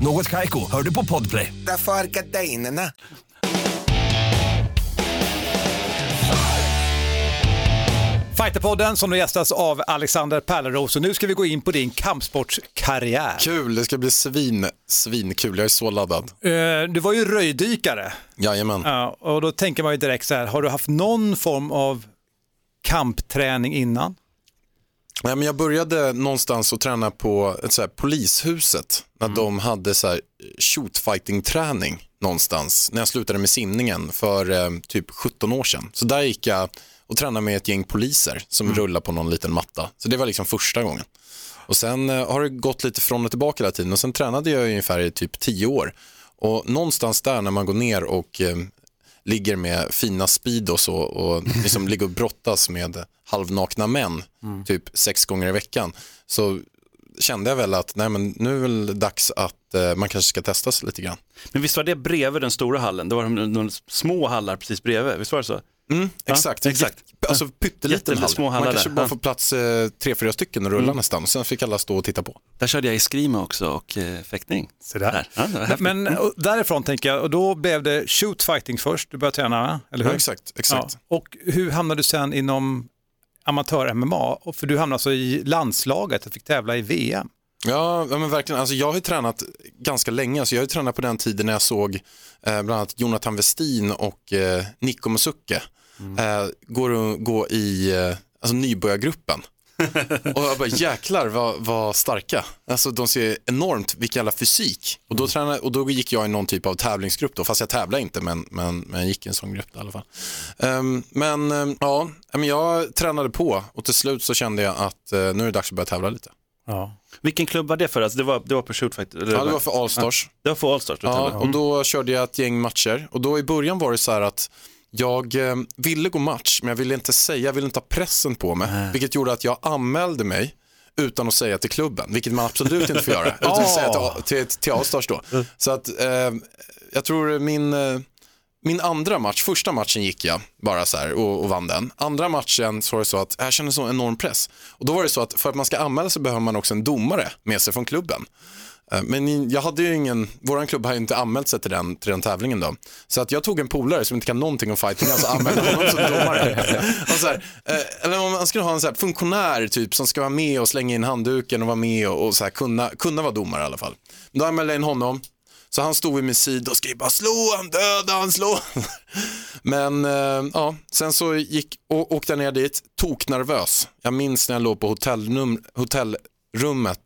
Något Kaiko, hör du på Podplay. Därför är gardinerna. Fighterpodden som då gästas av Alexander Pärleros. Och nu ska vi gå in på din kampsportskarriär. Kul, det ska bli svin, svinkul. Jag är så laddad. Eh, Du var ju röjdykare. Jajamän. Ja, och då tänker man ju direkt så här, har du haft någon form av kampträning innan? Nej, men jag började någonstans att träna på ett så här, polishuset när de hade så här shootfighting-träning någonstans när jag slutade med simningen för eh, typ 17 år sedan. Så där gick jag och tränade med ett gäng poliser som rullar på någon liten matta. Så det var liksom första gången. Och sen eh, har det gått lite från och tillbaka hela tiden och sen tränade jag ungefär i typ 10 år. Och någonstans där när man går ner och eh, ligger med fina speedos och, och liksom ligger och brottas med halvnakna män typ sex gånger i veckan så kände jag väl att nej, men nu är det väl dags att eh, man kanske ska testa sig lite grann. Men visst var det bredvid den stora hallen? Det var de, de små hallar precis bredvid, visst var det så? Mm, exakt, exakt. Alltså pytteliten hall. små Man hallar kanske där. bara Ja. får plats eh, tre, fyra stycken och rulla nästan. Sen fick alla stå och titta på. Där körde jag eskrima också och eh, fäktning. Så där. Där. Ja. Men och därifrån tänker jag, och då blev det shoot fighting först, du började träna, eller hur? Ja, exakt, exakt. Ja. Och hur hamnade du sen inom amatör-MMA? Och För du hamnade alltså i landslaget och fick tävla i VM. Ja, men verkligen. Alltså, jag har ju tränat ganska länge. Alltså, jag har ju tränat på den tiden när jag såg eh, bland annat Jonathan Westin och eh, Nico Musuke eh, gå, gå i eh, alltså, nybörjargruppen. Och jag bara jäklar vad, vad starka. Alltså de ser enormt, vilken jävla fysik. Och då, tränade, och då gick jag i någon typ av tävlingsgrupp då, fast jag tävlade inte men, men, men jag gick i en sån grupp i alla fall. Ehm, men ehm, ja, men jag tränade på och till slut så kände jag att eh, nu är det dags att börja tävla lite. Vilken klubb var det för? Alltså, det, var, det var på shootfight? eller? Ja, det var för Allstars. Det var för Allstars? Ja, och då körde jag ett gäng matcher och då i början var det så här att jag eh, ville gå match men jag ville inte säga, jag ville inte ha pressen på mig vilket gjorde att jag anmälde mig utan att säga till klubben, vilket man absolut inte får göra, *laughs* utan att säga till, till, till Allstars då. Så att eh, jag tror min, eh, min andra match, första matchen gick jag bara så här och, och vann den. Andra matchen så var det så att jag kände så enorm press. Och då var det så att för att man ska anmäla sig behöver man också en domare med sig från klubben. Eh, men jag hade ju ingen, våran klubb har ju inte anmält sig till den, till den tävlingen då. Så att jag tog en polare som inte kan någonting om fighting, alltså anmälde honom som domare. Och så här, eh, eller om man skulle ha en så här funktionär typ som ska vara med och slänga in handduken och vara med och, och så här, kunna, kunna vara domare i alla fall. Då anmälde jag in honom, så han stod vid min sida och skrev bara slå han, döda han, slå. Men eh, ja, sen så gick, å, åkte jag ner dit, toknervös. Jag minns när jag låg på hotellrum, hotell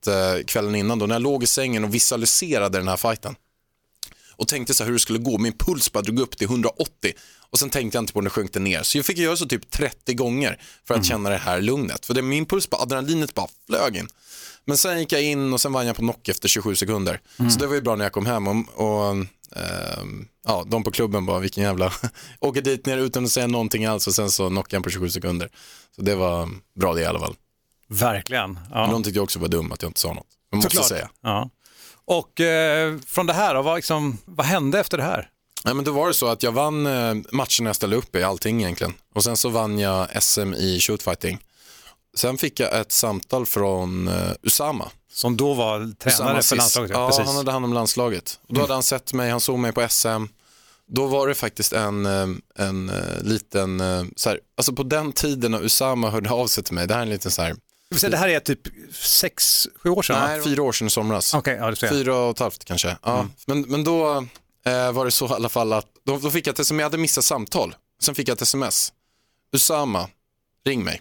eh, kvällen innan då, när jag låg i sängen och visualiserade den här fighten. Och tänkte så här hur det skulle gå, min puls bara drog upp till 180 och sen tänkte jag inte på när det sjönk ner. Så jag fick göra så typ 30 gånger för att känna det här lugnet. För det, min puls, bara, adrenalinet bara flög in. Men sen gick jag in och sen vann jag på knock efter 27 sekunder. Så det var ju bra när jag kom hem och, och ehm, ja, de på klubben bara vilken jävla, *laughs* åker dit ner utan att säga någonting alls och sen så knockade jag på 27 sekunder. Så det var bra det i alla fall. Verkligen. Men Ja. de tyckte jag också var dum att jag inte sa något. Men måste Såklart. säga. Ja. Och eh, från det här, då, vad, liksom, vad hände efter det här? Nej, men då var det så att jag vann eh, matchen jag ställde upp i, allting egentligen. Och sen så vann jag SM i shootfighting. Sen fick jag ett samtal från eh, Usama. Som då var tränare Usama för landslaget? Ja, precis. han hade hand om landslaget. Och då hade han sett mig, han såg mig på SM. Då var det faktiskt en, eh, en eh, liten, eh, så här, alltså på den tiden när Usama hörde av sig till mig, det här är en liten så här, Ska vi säga, det här är typ sex, sju år sedan? va? nej, fyra år sedan i somras. Okej, ja. Fyra och ett halvt kanske. Ja. Men, men då eh, var det så i alla fall att då, då fick jag ett sms, jag hade missat samtal. Sen fick jag ett sms. Usama, ring mig.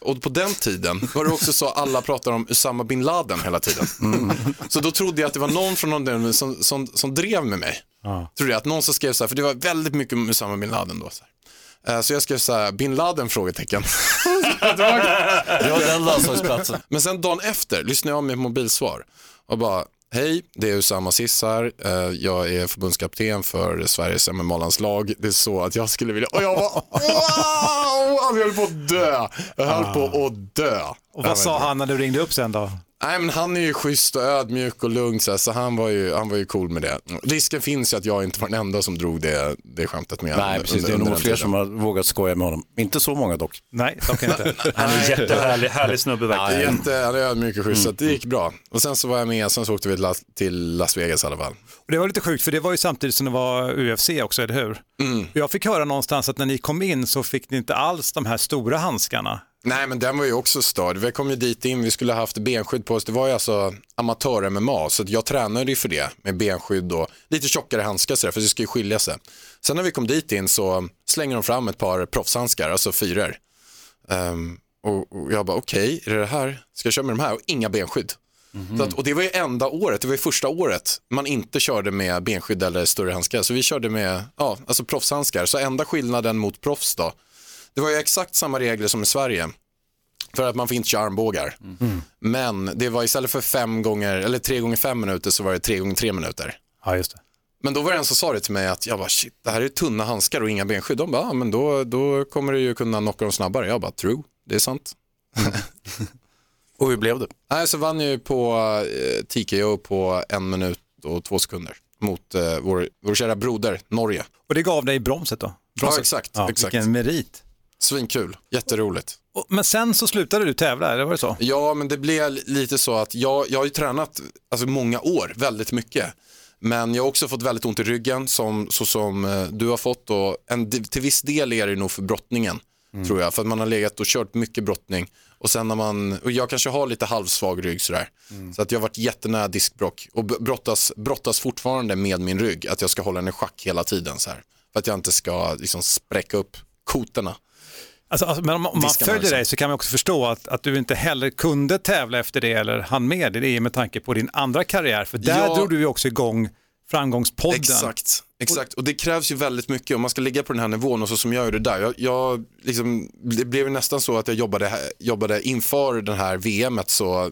Och på den tiden var det också så att alla pratade om Usama bin Laden hela tiden. Så då trodde jag att det var någon från någon som, som, som drev med mig. Trodde jag att någon som skrev så här, för det var väldigt mycket om Usama bin Laden då. Så, här. Eh, så jag skrev så här, bin Laden? frågetecken. *laughs* Ja, den landslagsplatsen. Men sen dagen efter lyssnade jag av mitt mobilsvar och bara, hej, det är Usama Sis här, Eh, jag är förbundskapten för Sveriges MMA-landslag, det är så att jag skulle vilja, och jag bara, wow, alltså, jag höll på att dö, jag höll på att dö. Och vad sa han när du ringde upp sen då? Nej men han är ju schysst och ödmjuk och lugn så, här, så han, var ju, han var ju cool med det. Risken finns ju att jag inte var den enda som drog det, det skämtet med Nej, precis. Det är nog fler som har vågat skoja med honom. Inte så många dock. Nej, dock inte. *laughs* Han är en jättehärlig härlig snubbe verkligen. Jätte, han är ödmjuk och schysst så att det gick bra. Och sen så var jag med, sen så åkte vi till Las- Vegas i alla fall. Och det var lite sjukt för det var ju samtidigt som det var UFC också, eller hur? Jag fick höra någonstans att när ni kom in så fick ni inte alls de här stora handskarna. Nej men den var ju också störd. Vi kom ju dit in, vi skulle ha haft benskydd på oss. Det var ju alltså amatör-MMA så jag tränade ju för det med benskydd och lite tjockare handskar sådär för det ska ju skilja sig. Sen när vi kom dit in så slänger de fram ett par proffshandskar, alltså fyror. Ehm, och, och jag bara okej, är det det här? Ska jag köra med de här? Och inga benskydd. Så att, och det var ju enda året, det var ju första året man inte körde med benskydd eller större handskar. Så vi körde med ja, alltså proffshandskar. Så enda skillnaden mot proffs då, det var ju exakt samma regler som i Sverige. För att man får inte köra armbågar. Men det var istället för fem gånger, eller tre gånger fem minuter så var det tre gånger tre minuter. Ja, just det. Men då var det en som sa det till mig att jag bara shit, det här är tunna handskar och inga benskydd. De bara, ja, men då, då kommer du ju kunna knocka dem snabbare. Jag bara, true, det är sant. *laughs* Och hur blev det? Nej, så vann jag ju på eh, TKO på en minut och två sekunder mot eh, vår, vår kära broder Norge. Och det gav dig bromset då? Ja, exakt. Ja, exakt. Vilken merit. Svinkul, jätteroligt. Men sen så slutade du tävla, eller var det så? Ja, men det blev lite så att jag, jag har ju tränat alltså, många år, väldigt mycket. Men jag har också fått väldigt ont i ryggen som, så som eh, du har fått och en, till viss del är det nog för brottningen tror jag. För att man har legat och kört mycket brottning och sen när man, och jag kanske har lite halvsvag rygg sådär. Så att jag har varit jättenära diskbrock och brottas, brottas fortfarande med min rygg. Att jag ska hålla den i schack hela tiden så här. För att jag inte ska liksom spräcka upp kotorna. Alltså, alltså, men om, om man följer dig så kan man också förstå att, att du inte heller kunde tävla efter det eller hann med det med tanke på din andra karriär. För där Ja. drog du ju också igång framgångspodden. Exakt, exakt. Och det krävs ju väldigt mycket om man ska ligga på den här nivån och så som jag gjorde där. Jag, jag liksom, det blev nästan så att jag jobbade, jobbade inför den här VMet så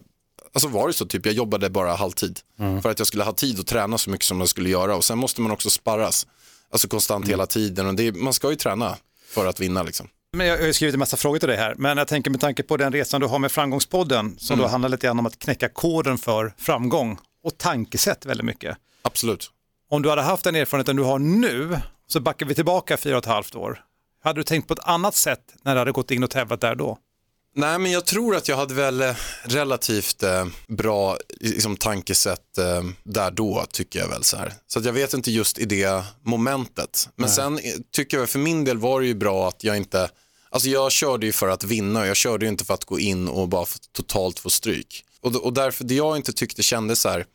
Alltså var det så, typ jag jobbade bara halvtid för att jag skulle ha tid att träna så mycket som jag skulle göra och sen måste man också sparras, alltså konstant hela tiden och det, man ska ju träna för att vinna liksom. Men jag, har ju skrivit en massa frågor till dig här, men jag tänker med tanke på den resan du har med framgångspodden, som Mm. då handlar lite grann om att knäcka koden för framgång och tankesätt väldigt mycket. Absolut. Om du hade haft den erfarenheten du har nu, så backar vi tillbaka fyra och ett halvt år. Hade du tänkt på ett annat sätt när du hade gått in och tävlat där då? Nej, men jag tror att jag hade väl eh, relativt eh, bra liksom, tankesätt eh, där då, tycker jag väl. Så, här. så att jag vet inte just i det momentet. Men sen eh, tycker jag, för min del var det ju bra att jag inte, alltså jag körde ju för att vinna och jag körde ju inte för att gå in och bara totalt få stryk. Och, och därför, det jag inte tyckte kändes så här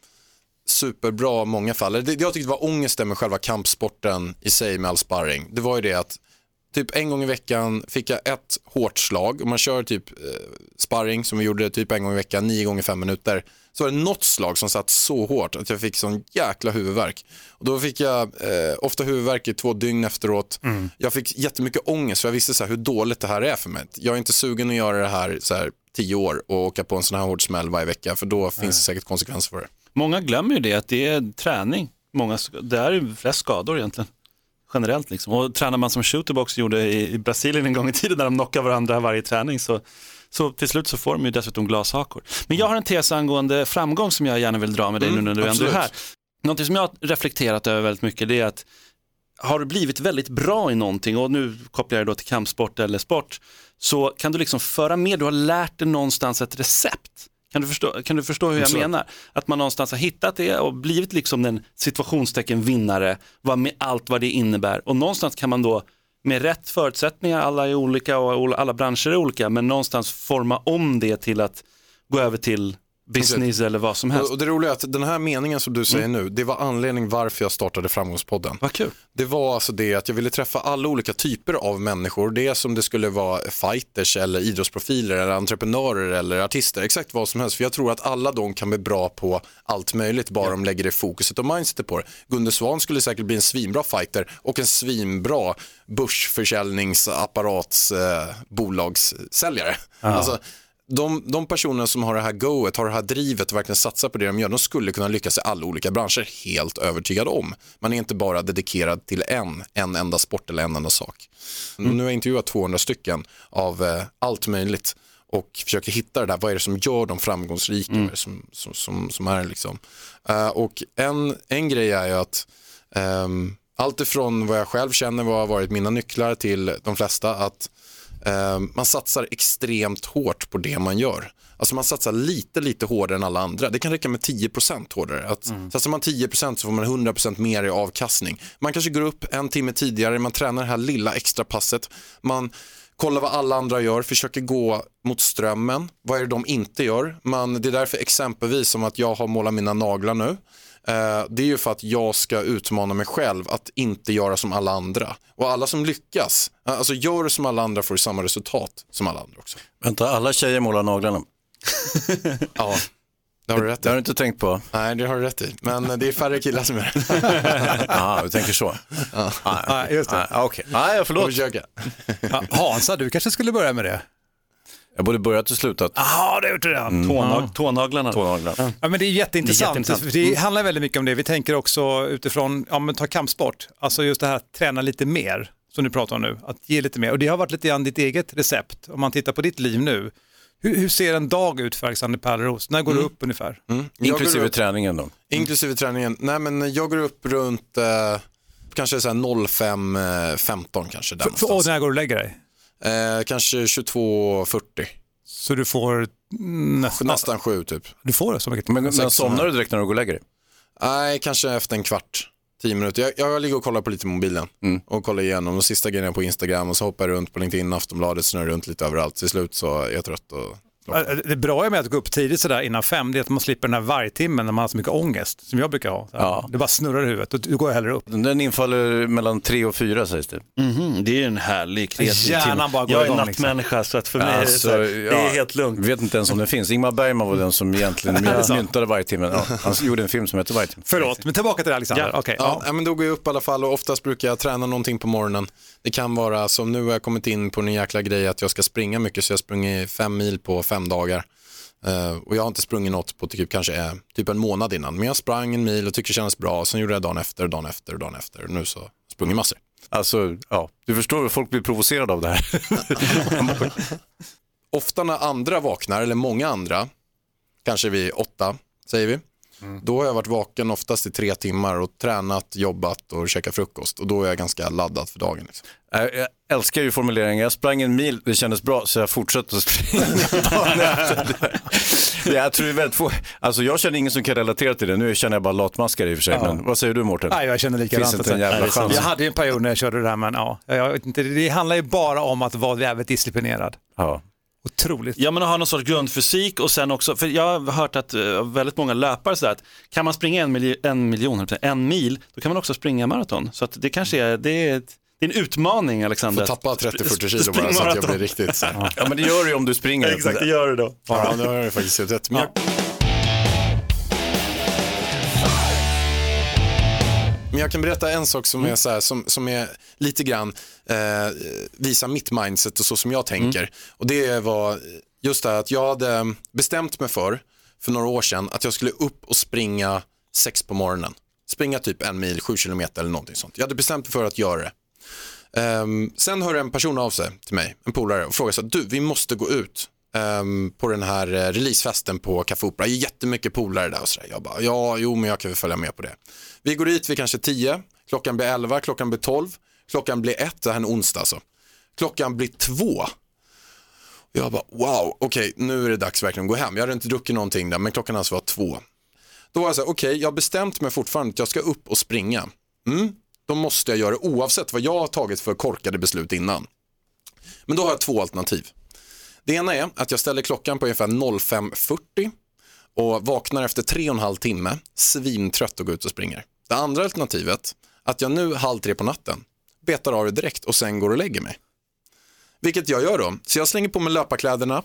superbra i många fall, det jag tyckte var ångesten med själva kampsporten i sig med all sparring, det var ju det att typ en gång i veckan fick jag ett hårt slag. Om man kör typ eh, sparring som vi gjorde typ en gång i veckan, nio gånger fem minuter. Så var det något slag som satt så hårt att jag fick sån jäkla huvudvärk. Och då fick jag eh, ofta huvudvärk i två dygn efteråt. Jag fick jättemycket ångest för jag visste så här hur dåligt det här är för mig. Jag är inte sugen att göra det här så här tio år och åka på en sån här hård smäll varje vecka för då finns det säkert konsekvenser för det. Många glömmer ju det, att det är träning. Många, det är flest skador egentligen. Generellt. Liksom. Och tränar man som shooterbox gjorde i, i Brasilien en gång i tiden när de knockar varandra varje träning så, så till slut så får de ju dessutom glashakor. Men jag har en tes angående framgång som jag gärna vill dra med dig Mm, nu när du ändå är här. Någonting som jag har reflekterat över väldigt mycket det är att har du blivit väldigt bra i någonting och nu kopplar jag då till kampsport eller sport så kan du liksom föra med, du har lärt dig någonstans ett recept. Kan du förstå, kan du förstå hur jag Så. menar? Att man någonstans har hittat det och blivit liksom den situationstecken vinnare, vad med allt vad det innebär. Och någonstans kan man då med rätt förutsättningar, alla är olika och alla branscher är olika, men någonstans forma om det till att gå över till business eller vad som helst. Och, det roliga är att den här meningen som du säger nu, det var anledningen varför jag startade Framgångspodden. Vad kul. Det var alltså det att jag ville träffa alla olika typer av människor. Det som det skulle vara fighters eller idrottsprofiler eller entreprenörer eller artister. Exakt vad som helst. För jag tror att alla de kan bli bra på allt möjligt bara de lägger det fokuset och mindsetet på det. Gunde Svan skulle säkert bli en svinbra fighter och en svinbra börsförsäljningsapparats eh, bolagssäljare. Alltså, de, de personer som har det här goet, har det här drivet och verkligen satsar på det de gör, de skulle kunna lyckas i alla olika branscher, helt övertygad om. Man är inte bara dedikerad till en, en enda sport eller en enda sak. Nu har jag intervjuat 200 stycken av eh, allt möjligt och försöker hitta det där, vad är det som gör dem framgångsrika, det som, som, som, som är liksom. Eh, och en, en grej är ju att um, allt ifrån vad jag själv känner, vad har varit mina nycklar till de flesta, att man satsar extremt hårt på det man gör. Alltså man satsar lite, lite hårdare än alla andra. Det kan räcka med 10% hårdare. Att Satsar man 10% så får man 100% mer i avkastning. Man kanske går upp en timme tidigare, man tränar det här lilla extra passet. Man kollar vad alla andra gör, försöker gå mot strömmen. Vad är det de inte gör? Man, det är därför exempelvis som att jag har målat mina naglar nu. Eh, det är ju för att jag ska utmana mig själv att inte göra som alla andra. Och alla som lyckas, eh, alltså gör du som alla andra får du samma resultat som alla andra också. Vänta, alla tjejer målar naglarna. *laughs* Ja, det har du rätt Det har du i. inte tänkt på? Nej, det har du rätt i. Men det är färre killar som gör det. *laughs* Ja, du tänker så. Ja, just det. Ah, Okej, nej Får förlåt. försöka. Ja, Hansa, du kanske skulle börja med det? Jag både börjat och slutat. Ja, det har gjort det redan. Tånag, Tånaglarna. Tånaglar. Ja, men det är jätteintressant. Det är jätteintressant. För Det handlar väldigt mycket om det. Vi tänker också utifrån, ja men ta kampsport, alltså just det här att träna lite mer, som du pratar om nu, att ge lite mer. Och det har varit lite grann ditt eget recept, om man tittar på ditt liv nu. Hur, hur ser en dag ut för Alexander Pärleros? När går du upp ungefär? Går Inklusive upp- träningen då. Inklusive träningen. Nej, men jag går upp runt eh, kanske så här 05.15 kanske. Där För, och någonstans. när går du och lägger dig? Eh, kanske 22.40. Så du får nästan, Nästan sju typ. du får det så mycket. Men, men somnar du direkt när du går och lägger dig? Nej, kanske efter en kvart. Tio minuter. Jag, jag ligger och kollar på lite mobilen och kollar igenom de sista grejerna på Instagram och så hoppar jag runt på LinkedIn, Aftonbladet, snurrar runt lite överallt. Till slut så är jag trött och Det bra med att gå upp tidigt sådär innan fem, det är att man slipper den här vargtimmen när man har så mycket ångest, som jag brukar ha. Ja. Det bara snurrar i huvudet och du går hellre upp. Den infaller mellan tre och fyra sägs det. Mhm, det är en härlig kreativ Hjärnan bara går Jag är igång, liksom. nattmänniska så att för mig är det, Alltså, så här, det är ja, helt lugnt. Vet inte ens om den finns. Ingmar Bergman var den som egentligen *laughs* myntade vargtimmen. Ja, han gjorde en film som heter Vargtimmen. Förlåt, men tillbaka till Alexander. Ja. Ja, ja. men då går jag upp i alla fall och oftast brukar jag träna någonting på morgonen. Det kan vara som nu har jag kommit in på en jäkla grej att jag ska springa mycket så jag har sprungit fem mil på fem dagar. Eh, och jag har inte sprungit något på typ, kanske eh, typ en månad innan. Men jag sprang en mil och tyckte det kändes bra. Sen gjorde jag dagen efter, dagen efter, dagen efter. Nu så har jag sprungit massor. Alltså, ja, du förstår, folk blir provocerade av det här. *laughs* Ofta när andra vaknar, eller många andra, kanske vid åtta säger vi, då har jag varit vaken oftast i tre timmar och tränat, jobbat och käkat frukost. Och då är jag ganska laddad för dagen. Liksom. Jag jag älskar ju formuleringen, jag sprang en mil, det kändes bra så jag fortsatte att springa dagen efter. *laughs* Jag tror det är väldigt få, alltså jag känner ingen som kan relatera till det, nu känner jag bara latmaskar i och för sig, men vad säger du Mårten? Nej, jag känner likadant. Finns inte en jävla alltså. chans. Jag hade ju en period när jag körde det där, men ja, jag vet inte, det handlar ju bara om att vara jävligt disciplinerad. Ja. Otroligt. Ja men att ha någon sorts grundfysik och sen också, för jag har hört att uh, väldigt många löpare sådär att kan man springa en, milj en miljon, en mil, då kan man också springa maraton. Så att det kanske är, det är, ett, det är en utmaning Alexander. Får tappa att sp- 30-40 kilo bara så att jag blir riktigt så. här. ja men det gör du ju om du springer. *laughs* Exakt, det gör du då. Ja, det har jag faktiskt gjort rätt. Men Men jag kan berätta en sak som är, så här, som, som är lite grann eh, visar mitt mindset och så som jag tänker. Och det var just det att jag hade bestämt mig för, för några år sedan, att jag skulle upp och springa sex på morgonen. springa typ en mil, sju kilometer eller någonting sånt. Jag hade bestämt mig för att göra det. Ehm, sen hör en person av sig till mig, en polare, och frågar så här, du vi måste gå ut um, på den här eh, releasefesten på Café Opera. Det är jättemycket polare där och sådär. Jag bara, ja, jo men jag kan väl följa med på det. Vi går dit vid kanske 10, klockan blir 11, klockan blir 12, klockan blir 1, det här är en onsdag alltså. Klockan blir 2. Jag bara, wow, okej, nu är det dags verkligen att gå hem. Jag hade inte druckit någonting där, men klockan alltså var 2. Då var jag så här, okej, jag har bestämt mig fortfarande att jag ska upp och springa. Mm, då måste jag göra det oavsett vad jag har tagit för korkade beslut innan. Men då har jag två alternativ. Det ena är att jag ställer klockan på ungefär 05.40 och vaknar efter tre och en halv timme, svintrött och går ut och springer. Det andra alternativet, att jag nu halv tre på natten betar av det direkt och sen går och lägger mig. Vilket jag gör då. Så jag slänger på mig löparkläderna,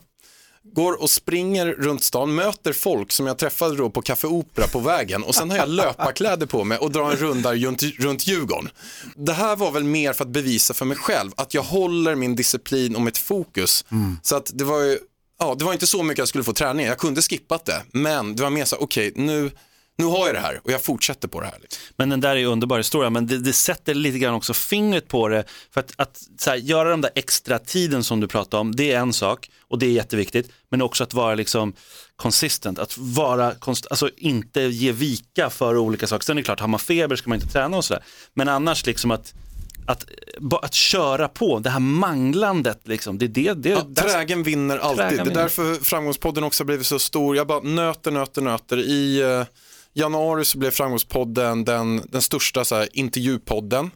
går och springer runt stan, möter folk som jag träffade då på Café Opera på vägen och sen har jag *laughs* löparkläder på mig och drar en runda runt, runt Djurgården. Det här var väl mer för att bevisa för mig själv att jag håller min disciplin och mitt fokus. Så att det var ju, ja, det var inte så mycket jag skulle få träning, jag kunde skippat det, men det var mer så, okej, nu, nu har jag det här och jag fortsätter på det här. Men den där är underbar historia, men det, det sätter lite grann också fingret på det. För att, att här, göra de där extra tiden som du pratade om, det är en sak och det är jätteviktigt. Men också att vara liksom consistent, att vara, konst, alltså inte ge vika för olika saker. Sen är det klart, har man feber ska man inte träna och sådär. Men annars liksom att att, att köra på, det här manglandet, liksom, det är det. det Ja, trägen vinner alltid. Trägen det är vinner. därför framgångspodden också har blivit så stor. Jag bara nöter, nöter, nöter. I eh, januari så blev framgångspodden den, den största så här, intervjupodden.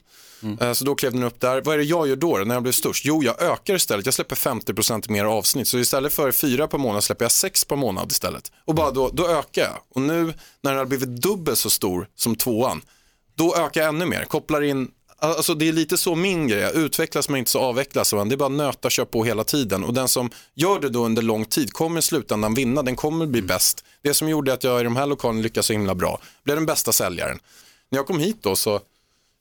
Eh, Så då klev den upp där. Vad är det jag gör då, när jag blev störst? Jo, jag ökar istället. Jag släpper 50% mer avsnitt. Så istället för fyra per månad släpper jag sex per månad istället. Och bara då, då ökar jag. Och nu när den har blivit dubbelt så stor som tvåan, då ökar jag ännu mer. Kopplar in Alltså det är lite så min grej, utvecklas men inte så avvecklas man. Det är bara nöta, kör på hela tiden. Och den som gör det då under lång tid kommer i slutändan vinna, den kommer bli bäst. Det som gjorde att jag i de här lokalerna lyckades så himla bra, blev den bästa säljaren. När jag kom hit då så,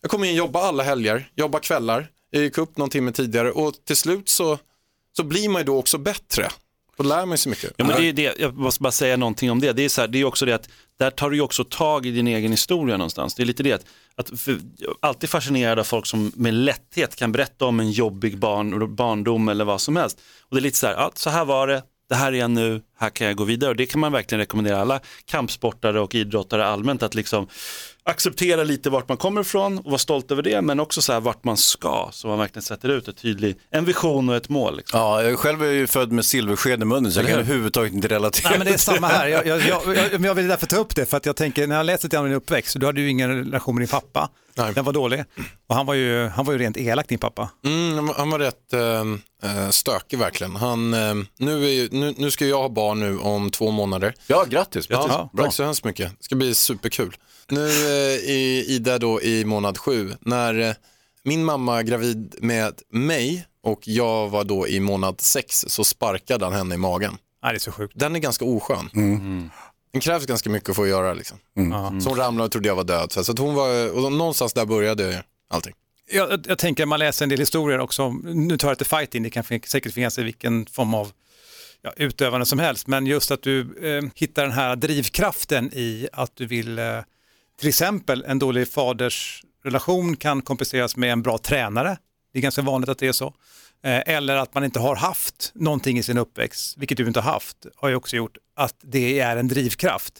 jag kom in, jobba alla helger, jobba kvällar, jag gick upp någon timme tidigare och till slut så, så blir man ju då också bättre. Då lär man sig mycket. Ja, men det är det, jag måste bara säga någonting om det. Det är, så här, det är också det att där tar du också tag i din egen historia någonstans. Det är lite det att, att för, alltid fascinerad av folk som med lätthet kan berätta om en jobbig barn, barndom eller vad som helst. Och det är lite så här, ja, så här var det, det här är jag nu, här kan jag gå vidare. Och det kan man verkligen rekommendera alla kampsportare och idrottare allmänt att liksom acceptera lite vart man kommer ifrån och vara stolt över det, men också så här vart man ska, så man verkligen sätter ut ett tydlig, en vision och ett mål. Liksom. Ja, jag själv är ju född med silversked i munnen så jag kan överhuvudtaget inte relatera. Nej, men det är samma här. Jag, jag, jag, jag, men jag vill därför ta upp det, för att jag tänker, när jag läser lite om din uppväxt, du hade ju ingen relation med din pappa. Nej. Den var dålig. Och han var ju, han var ju rent elak, din pappa. Mm, han var- rätt eh, eh, stökig verkligen. Han, eh, nu, är, ju- nu, nu ska jag ha barn nu om två månader. Ja, grattis. Ja, Ja, Tack så hemskt mycket. Det ska bli superkul. Nu eh, är Ida då i månad sju. När eh, min mamma gravid med mig och jag var då i månad sex så sparkade han henne i magen. Nej, det är så sjukt. Den är ganska oskön. Den krävs ganska mycket för att göra liksom. Ja. Så hon ramlade och trodde jag var död. Så att hon var, och någonstans där började allting. Jag, jag, jag tänker, man läser en del historier också, nu tar jag till fighting, det kan säkert finnas i vilken form av ja, utövande som helst, men just att du eh, hittar den här drivkraften i att du vill, eh, till exempel en dålig fadersrelation kan kompenseras med en bra tränare, det är ganska vanligt att det är så, eller att man inte har haft någonting i sin uppväxt, vilket du inte har haft, har ju också gjort att det är en drivkraft.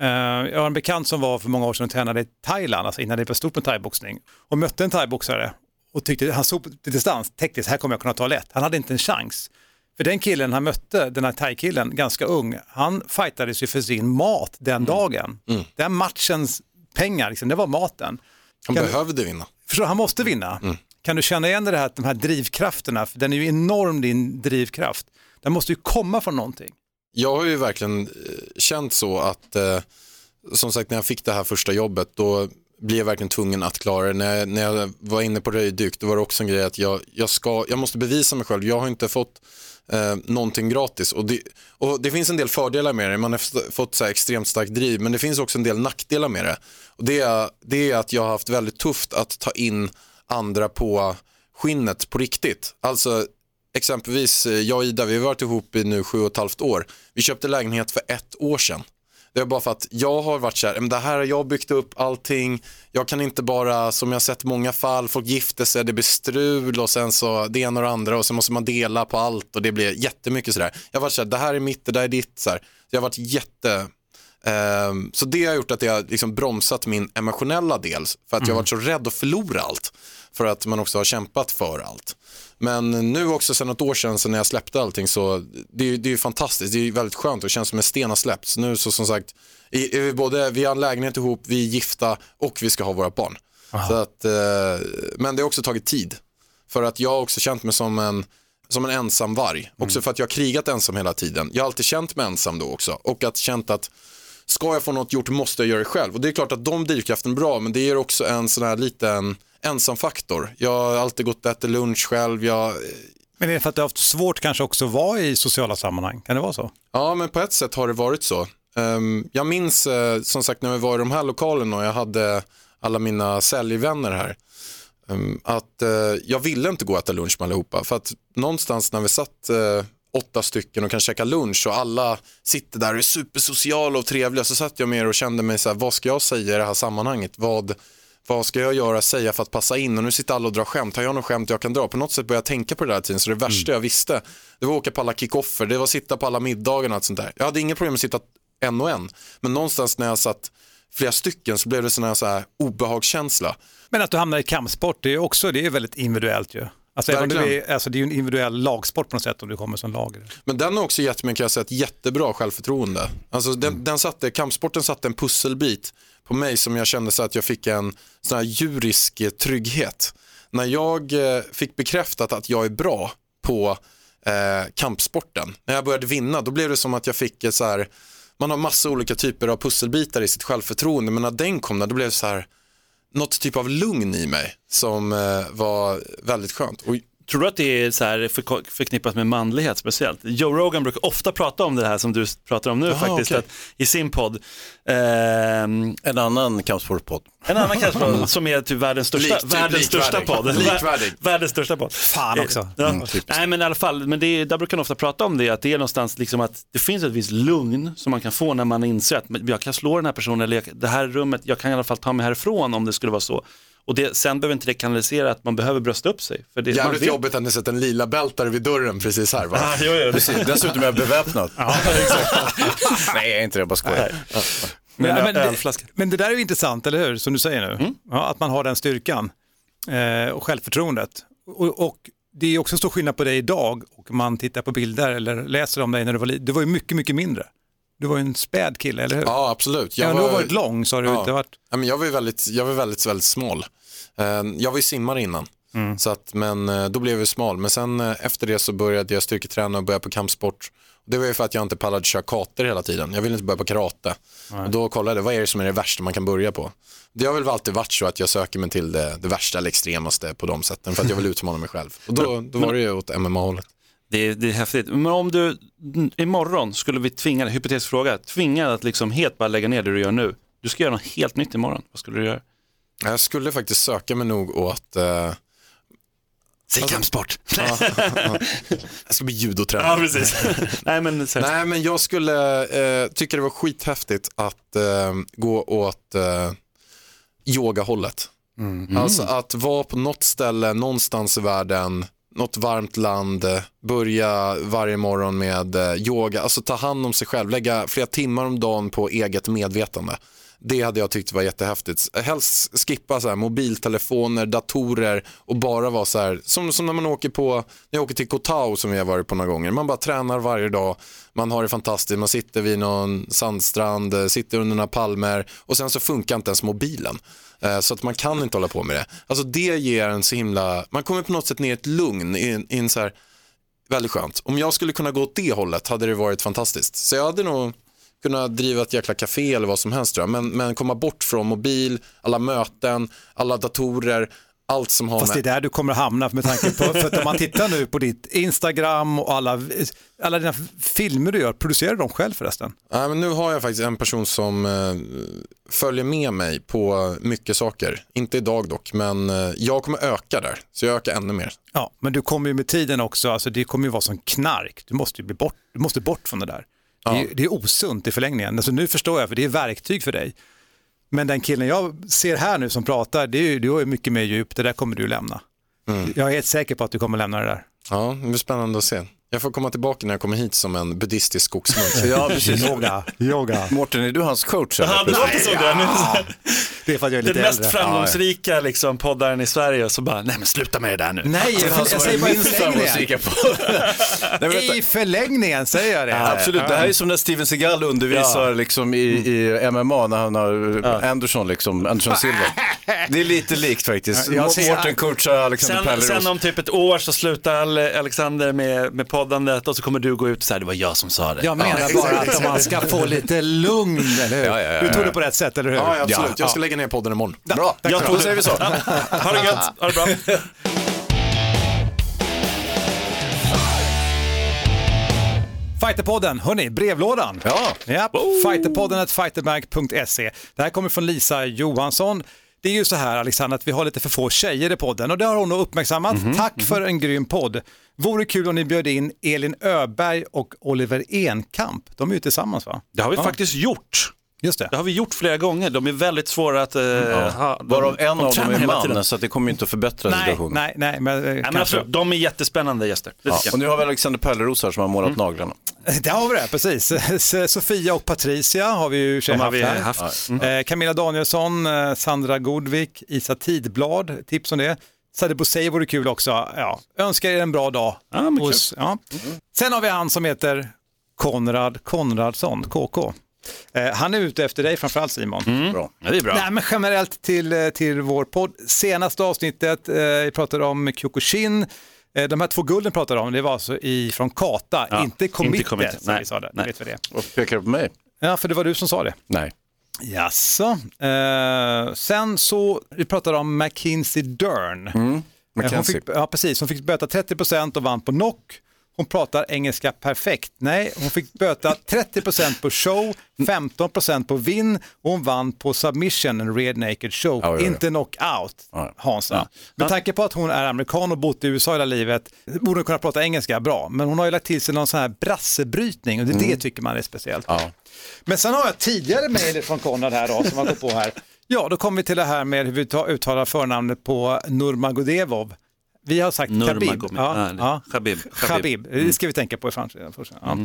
Eh, jag har en bekant som var för många år sedan och tränade i Thailand, alltså innan det blev stort med thaiboxning, och mötte en thaiboxare och tyckte, han såg till distans, tänkte här kommer jag kunna ta lätt. Han hade inte en chans. För den killen han mötte, den här thai-killen, ganska ung, han fightades ju för sin mat den dagen. Den matchens pengar, liksom, det var maten. Han Kan- behövde vinna. Förstår, han måste vinna. Kan du känna igen det här, de här drivkrafterna? För den är ju enorm din drivkraft. Den måste ju komma från någonting. Jag har ju verkligen eh, känt så att, eh, som sagt när jag fick det här första jobbet, då blir jag verkligen tvungen att klara det. När jag, när jag var inne på röjdyk, då var det också en grej att jag, jag, ska, jag måste bevisa mig själv. Jag har inte fått eh, någonting gratis. Och det, och det finns en del fördelar med det, man har fått så här extremt starkt driv, men det finns också en del nackdelar med det. Och det, är, det är att jag har haft väldigt tufft att ta in andra på skinnet på riktigt. Alltså exempelvis eh, jag och Ida, vi har varit ihop i nu sju och ett halvt år. Vi köpte lägenhet för ett år sedan. Det är bara för att jag har varit så här, det här har jag byggt upp allting, jag kan inte bara, som jag har sett många fall, folk gifter sig, det blir strul och sen så det ena och det andra och så måste man dela på allt och det blir jättemycket sådär. Jag har varit så här, det här är mitt, det där är ditt, så här. Så jag har varit jätte, ehm, så det har gjort att jag liksom bromsat min emotionella del för att jag har varit så rädd att förlora allt. För att man också har kämpat för allt. Men nu också sen ett år sedan, sen när jag släppte allting så det är det är fantastiskt, det är väldigt skönt och det känns som en sten har släppts. Nu så som sagt, i, är vi, både, vi har en lägenhet ihop, vi är gifta och vi ska ha våra barn. Så att, eh, men det har också tagit tid. För att jag har också känt mig som en, som en ensam varg. Också för att jag har krigat ensam hela tiden. Jag har alltid känt mig ensam då också. Och att känt att ska jag få något gjort måste jag göra det själv. Och det är klart att de drivkraften är bra, men det ger också en sån här liten ensamfaktor. Jag har alltid gått och ätit lunch själv. Jag, Men är det för att du har haft svårt kanske också att vara i sociala sammanhang? Kan det vara så? Ja, men på ett sätt har det varit så. Ehm, jag minns eh, som sagt när vi var i de här lokalerna och jag hade alla mina säljvänner här. ehm, att eh, jag ville inte gå och äta lunch med allihopa. För att någonstans när vi satt eh, åtta stycken och kan käka lunch och alla sitter där och är supersociala och trevliga så satt jag med och kände mig så här, vad ska jag säga i det här sammanhanget? Vad, vad ska jag göra, säga för att passa in? Och nu sitter alla och drar skämt. Har jag något skämt jag kan dra? På något sätt började jag tänka på det där tiden. Så det värsta jag visste, det var att åka på alla kickoffer, det var att sitta på alla middagar och allt sånt där. Jag hade inga problem med att sitta en och en. Men någonstans när jag satt flera stycken så blev det sån här, så här obehagskänsla. Men att du hamnar i kampsport, det är också det är väldigt individuellt ju. Alltså, även det, är, alltså, det är ju en individuell lagsport på något sätt om du kommer som lag. Men den har också gett mig kan jag säga, ett jättebra självförtroende. Alltså den, den satte, kampsporten satte en pusselbit på mig som jag kände så att jag fick en sån här djurisk eh, trygghet. När jag eh, fick bekräftat att jag är bra på eh, kampsporten, när jag började vinna, då blev det som att jag fick så här, man har massa olika typer av pusselbitar i sitt självförtroende, men när den kom, då blev det så här, något typ av lugn i mig som eh, var väldigt skönt. Och Tror du att det är så här förko- förknippat med manlighet speciellt? Joe Rogan brukar ofta prata om det här som du pratar om nu Jaha, faktiskt, att, i sin podd. Ehm, En annan kampsportpodd. en annan kampspodd *laughs* som är typ världens största, Lik- typ världens största podd. *laughs* Likvärdig. Världens största podd. Fan också. Ja. Mm. Nej men i alla fall, men det är, där brukar man ofta prata om det, att det är någonstans liksom att det finns ett visst lugn som man kan få när man inser att jag kan slå den här personen, eller jag, det här rummet, jag kan i alla fall ta mig härifrån om det skulle vara så. Och det, sen behöver inte det kanalisera att man behöver brösta upp sig. För det, Jävligt vet- jobbigt att ni sätter en lila bältare vid dörren precis här va? *laughs* Ah, jo, jo, Precis, dessutom är jag beväpnad. *laughs* Nej, jag är inte det, jag bara skojar. Med en men, det, men det där är ju intressant, eller hur? Som du säger nu. Mm. Ja, att man har den styrkan eh, och självförtroendet. Och, och det är också stor skillnad på dig idag och man tittar på bilder eller läser om dig när du var liten. Du var ju mycket, mycket mindre. Du var ju en späd kille, eller hur? Ja, absolut. Jag du har varit lång så har du Ja. inte varit... Ja, men jag var ju väldigt, jag var väldigt, väldigt smal. Eh, Jag var ju simmare innan, Mm. så att, men eh, då blev jag smal. Men sen eh, efter det så började jag styrketräna och började på kampsport. Det var ju för att jag inte pallade köra kater hela tiden. Jag ville inte börja på karate. Och då kollade jag, vad är det som är det värsta man kan börja på? Det har väl alltid varit så att jag söker mig till det, det värsta eller extremaste på de sätten för att jag vill *laughs* utmana mig själv. Och då, då var det ju åt MMA-hållet. Det är, det är häftigt. Men om du mm, imorgon skulle vi tvinga dig, hypotetisk fråga, tvinga dig att liksom helt bara lägga ner det du gör nu. Du ska göra något helt nytt imorgon. Vad skulle du göra? Jag skulle faktiskt söka mig nog åt eh, Säg kampsport. ja, *laughs* ja. Jag ska bli judotränare. Ja, precis. *laughs* Nej, men. Nej, men jag skulle eh, tycka det var skithäftigt att eh, gå åt eh, yogahållet. Alltså att vara på något ställe någonstans i världen, något varmt land, eh, börja varje morgon med eh, yoga, alltså ta hand om sig själv, lägga flera timmar om dagen på eget medvetande. Det hade jag tyckt var jättehäftigt. Helst skippa så här, mobiltelefoner, datorer och bara vara så här, som, som när man åker på, när jag åker till Koh som vi har varit på några gånger. Man bara tränar varje dag, man har det fantastiskt, man sitter vid någon sandstrand, eh, sitter under några palmer och sen så funkar inte ens mobilen. Eh, så att man kan inte hålla på med det. Alltså det ger en så himla, man kommer på något sätt ner i ett lugn, i i en så här, väldigt skönt. Om jag skulle kunna gå åt det hållet hade det varit fantastiskt. Så jag hade nog kunnat driva ett jäkla café eller vad som helst tror jag. Men, men komma bort från mobil, alla möten, alla datorer, allt som har Fast det är med... där du kommer att hamna med tanke på, för att om man tittar nu på ditt Instagram och alla, alla dina filmer du gör, producerar du dem själv förresten? Ja, men nu har jag faktiskt en person som eh, följer med mig på mycket saker. Inte idag dock, men eh, jag kommer öka där. Så jag ökar ännu mer. Ja, men du kommer ju med tiden också, alltså det kommer ju vara som knark, du måste ju bli bort, du måste bort från det där. Det, är, det är osunt i förlängningen. Alltså, nu förstår jag, för det är verktyg för dig. Men den killen jag ser här nu som pratar, det är, ju- du har ju mycket mer djup, det där kommer du lämna. Jag är helt säker på att du kommer lämna det där. Ja, det blir spännande att se. Jag får komma tillbaka när jag kommer hit som en buddhistisk skogsmunk. *laughs* Ja, precis. Yoga, yoga. Mårten, är du hans coach? eller? Ja, det låter så där nu. Det är för att jag är Den lite mest äldre. framgångsrika liksom, poddaren i Sverige och så bara, nej men sluta med det där nu. Nej, jag, jag säger bara *laughs* i förlängningen. Nej. I förlängningen säger jag det. Absolut, det här är som när Steven Seagal undervisar liksom i, i MMA när han har Anderson, liksom, Anderson Silva. Det är lite likt faktiskt. Ja, jag Mårten coachar Alexander Sen, Pärleros. sen om typ ett år så slutar Ale- Alexander med, med poddandet och så kommer du gå ut och säga det var jag som sa det. Jag menar bara att man ska få lite lugn, eller hur? Ja, ja, ja, Du tog ja. det på rätt sätt, eller hur? Ja, absolut. Jag ska Ja. lägga ner podden imorgon. Bra, Jag då säger vi så. Ha det gött, ha det bra. Fighterpodden, hörni, brevlådan. Ja. Japp, fighterpodden fighterbank.se. Det här kommer från Lisa Johansson. Det är ju så här Alexander att vi har lite för få tjejer i podden och det har hon då uppmärksammat. Mhm. Tack för en grym podd. Vore kul om ni bjöd in Elin Öberg och Oliver Enkamp. De är ju tillsammans va? Det har vi Ja. faktiskt gjort. Just det. Det har vi gjort flera gånger. De är väldigt svåra att... eh, ha. De- Varav en de av dem är man, tiden. så att det kommer inte att förbättra Nej, situationen. nej, nej, men, eh, Nej, men absolut, de är jättespännande gäster. Det Ja. Och nu har vi Alexander Pärleros här som har målat Mm. naglarna. *laughs* Där har vi det, precis. *laughs* Sofia och Patricia har vi ju De har haft vi här. haft. Eh, Camilla Danielsson, eh, Sandra Godvik, Isa Tidblad, tips om det. Sadie Bosei vore kul också. Ja, önskar er en bra dag. Ja, men Hos, ja. Sen har vi han som heter Konrad Konradsson, KK. Eh, han är ute efter dig framförallt Simon. Bra. Ja, det är bra. Nej, men generellt till, eh, till vår podd. Senaste avsnittet, eh, vi pratade om Kyokushin. Eh, de här två gulden pratade om, det var alltså i, från Kata, Ja, inte Committee, inte som Nej, vi sa det. nej. Vet vi det. Och pekar du på mig? Ja, för det var du som sa det. Nej. Jaså. Eh, sen så, vi pratade om McKinsey Dern. Eh, Hon Mackenzie. fick, ja, precis. Hon fick böta 30% och vann på knock. Hon pratar engelska perfekt. Nej, hon fick böta 30% på show, 15% på vinn och hon vann på submission, en red naked show, Ja, ja, ja. inte knockout. Hansa. Med tanke på att hon är amerikan och bott i USA hela livet borde hon kunna prata engelska bra, men hon har ju lagt till sig någon sån här brassebrytning och det, det tycker man är speciellt. Men sen har jag tidigare mejl från Konrad här då, som har gått på här. *laughs* Ja, då kommer vi till det här med hur vi ta- uttalar förnamnet på Nurmagomedov. Vi har sagt Khabib. Ja, Ja, ja. Khabib. Khabib. Det ska vi tänka på i framtiden. Ja.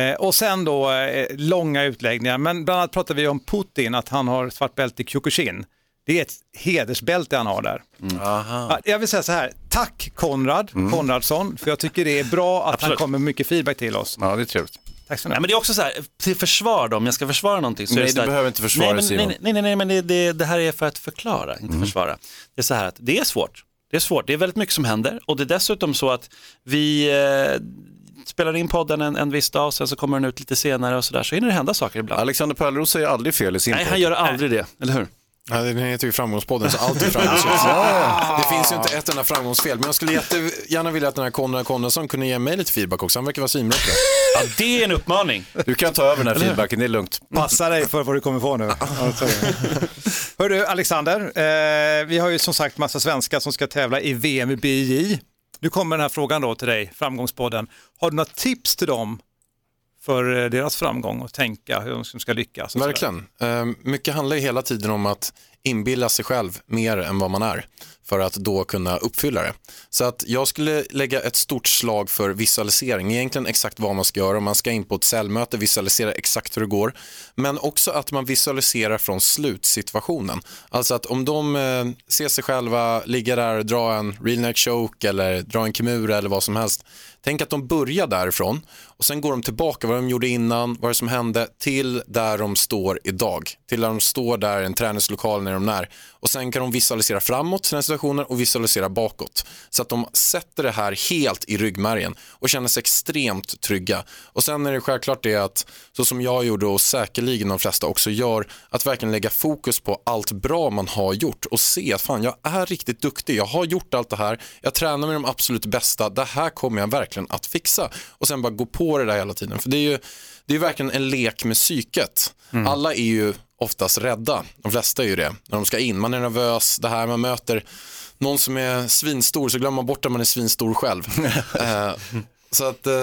Eh, och sen då eh, långa utläggningar, men bland annat pratar vi om Putin, att han har svart bälte i Kyokushin. Det är ett hedersbälte han har där. Ja, jag vill säga så här, tack Konrad, Konradsson, för jag tycker det är bra att han kommer med mycket feedback till oss. ja, det är trevligt. Tack så Nej, mycket. men det är också så här, till försvar då, om jag ska försvara någonting. Så Nej, är det så du här- behöver inte försvara, nej, men, Simon. nej, nej, nej, nej, men det, det, det här är för att förklara, inte försvara. Det är så här att det är svårt. Det är svårt, det är väldigt mycket som händer och det är dessutom så att vi eh, spelar in podden en, en viss dag och sen så kommer den ut lite senare och så där så hinner det hända saker ibland. Alexander Pärleros säger aldrig fel i sin Nej, podd. han gör aldrig det, eller hur? Ja, den heter ju Framgångspodden så allt är *laughs* framgångsrikt. Det finns ju inte ett enda framgångsfel, men jag skulle jättegärna vilja att den här Konrad Konradsson kunde ge mig lite feedback också. Han verkar vara svinbra. *laughs* Ja, det är en uppmaning. Du kan ta över den här feedbacken, det är lugnt. Passa dig för vad du kommer få nu. Hörru Alexander, eh, vi har ju som sagt massa svenskar som ska tävla i VM i BJ. Nu kommer den här frågan då till dig, Framgångspodden. Har du några tips till dem för eh, deras framgång och tänka hur de ska lyckas? Verkligen. Eh, mycket handlar ju hela tiden om att inbilla sig själv mer än vad man är för att då kunna uppfylla det. Så att jag skulle lägga ett stort slag för visualisering, egentligen exakt vad man ska göra. Man ska in på ett säljmöte, visualisera exakt hur det går. Men också att man visualiserar från slutsituationen. Alltså att om de eh, ser sig själva ligga där och dra en real neck choke eller dra en kimura eller vad som helst. Tänk att de börjar därifrån och sen går de tillbaka vad de gjorde innan, vad det som hände till där de står idag. Till där de står där i en träningslokal när de är. Och sen kan de visualisera framåt sina situationer och visualisera bakåt. Så att de sätter det här helt i ryggmärgen och känner sig extremt trygga. Och sen är det självklart det att, så som jag gjorde och säkerligen de flesta också gör, att verkligen lägga fokus på allt bra man har gjort och se att fan jag är riktigt duktig, jag har gjort allt det här, jag tränar med de absolut bästa, det här kommer jag verkligen att fixa. Och sen bara gå på det där hela tiden. För det är ju det är ju verkligen en lek med psyket. Alla är ju oftast rädda, de flesta är ju det, när de ska in. Man är nervös, det här man möter någon som är svinstor så glömmer man bort att man är svinstor själv. *laughs* eh, Så att, eh,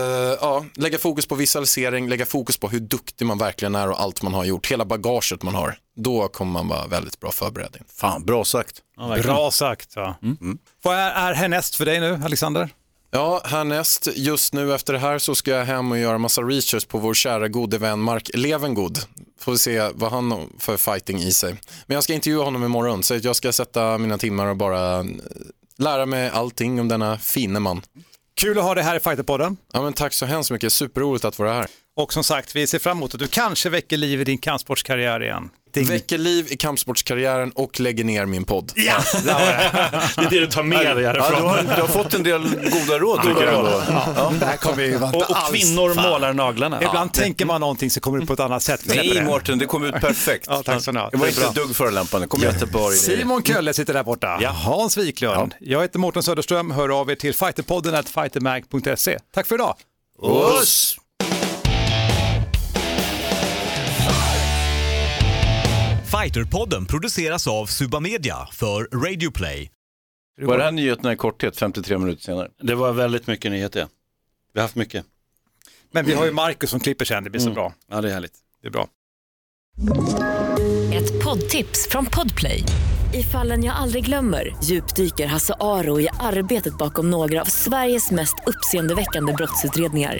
ja, lägga fokus på visualisering, lägga fokus på hur duktig man verkligen är och allt man har gjort, hela bagaget man har. Då kommer man vara väldigt bra förberedd. Fan, bra sagt. Bra sagt. Ja. Vad är, är härnäst för dig nu, Alexander? Ja, härnäst, just nu efter det här så ska jag hem och göra massa research på vår kära gode vän Mark Levengood. Får vi se vad han har för fighting i sig. Men jag ska intervjua honom imorgon så jag ska sätta mina timmar och bara eh, lära mig allting om denna fine man. Kul att ha dig här i Fighterpodden. Ja, men tack så hemskt mycket, superroligt att vara här. Och som sagt, vi ser fram emot att du kanske väcker liv i din kampsportskarriär igen. Ding. Väcker liv i kampsportskarriären och lägger ner min podd. Ja, det är det du tar med dig Ja, härifrån. du, har, du har fått en del goda råd tycker jag ändå. Ja. Det här kommer ju Och, och alls- kvinnor målar naglarna. Ibland tänker man någonting så kommer det på ett annat sätt. Nej det. Mårten, det kom ut perfekt. Ja, tack så mycket. Det var inte ett dugg förolämpande. Kom. Simon Kölle sitter där borta. Hans Wiklund. Jag heter Mårten Söderström. Hör av er till fighterpodden at fightermag.se. Tack för idag. Oss! Fighterpodden produceras av Suba Media för Radio Play. Var det här nyheterna i korthet 53 minuter senare? Det var väldigt mycket nyheter. Vi har haft mycket. Men vi har ju Marcus som klipper sen. Det blir så bra. Ja, det är härligt. Det är bra. Ett poddtips från Podplay. I fallen jag aldrig glömmer djupdyker Hasse Aro i arbetet bakom några av Sveriges mest uppseendeväckande brottsutredningar.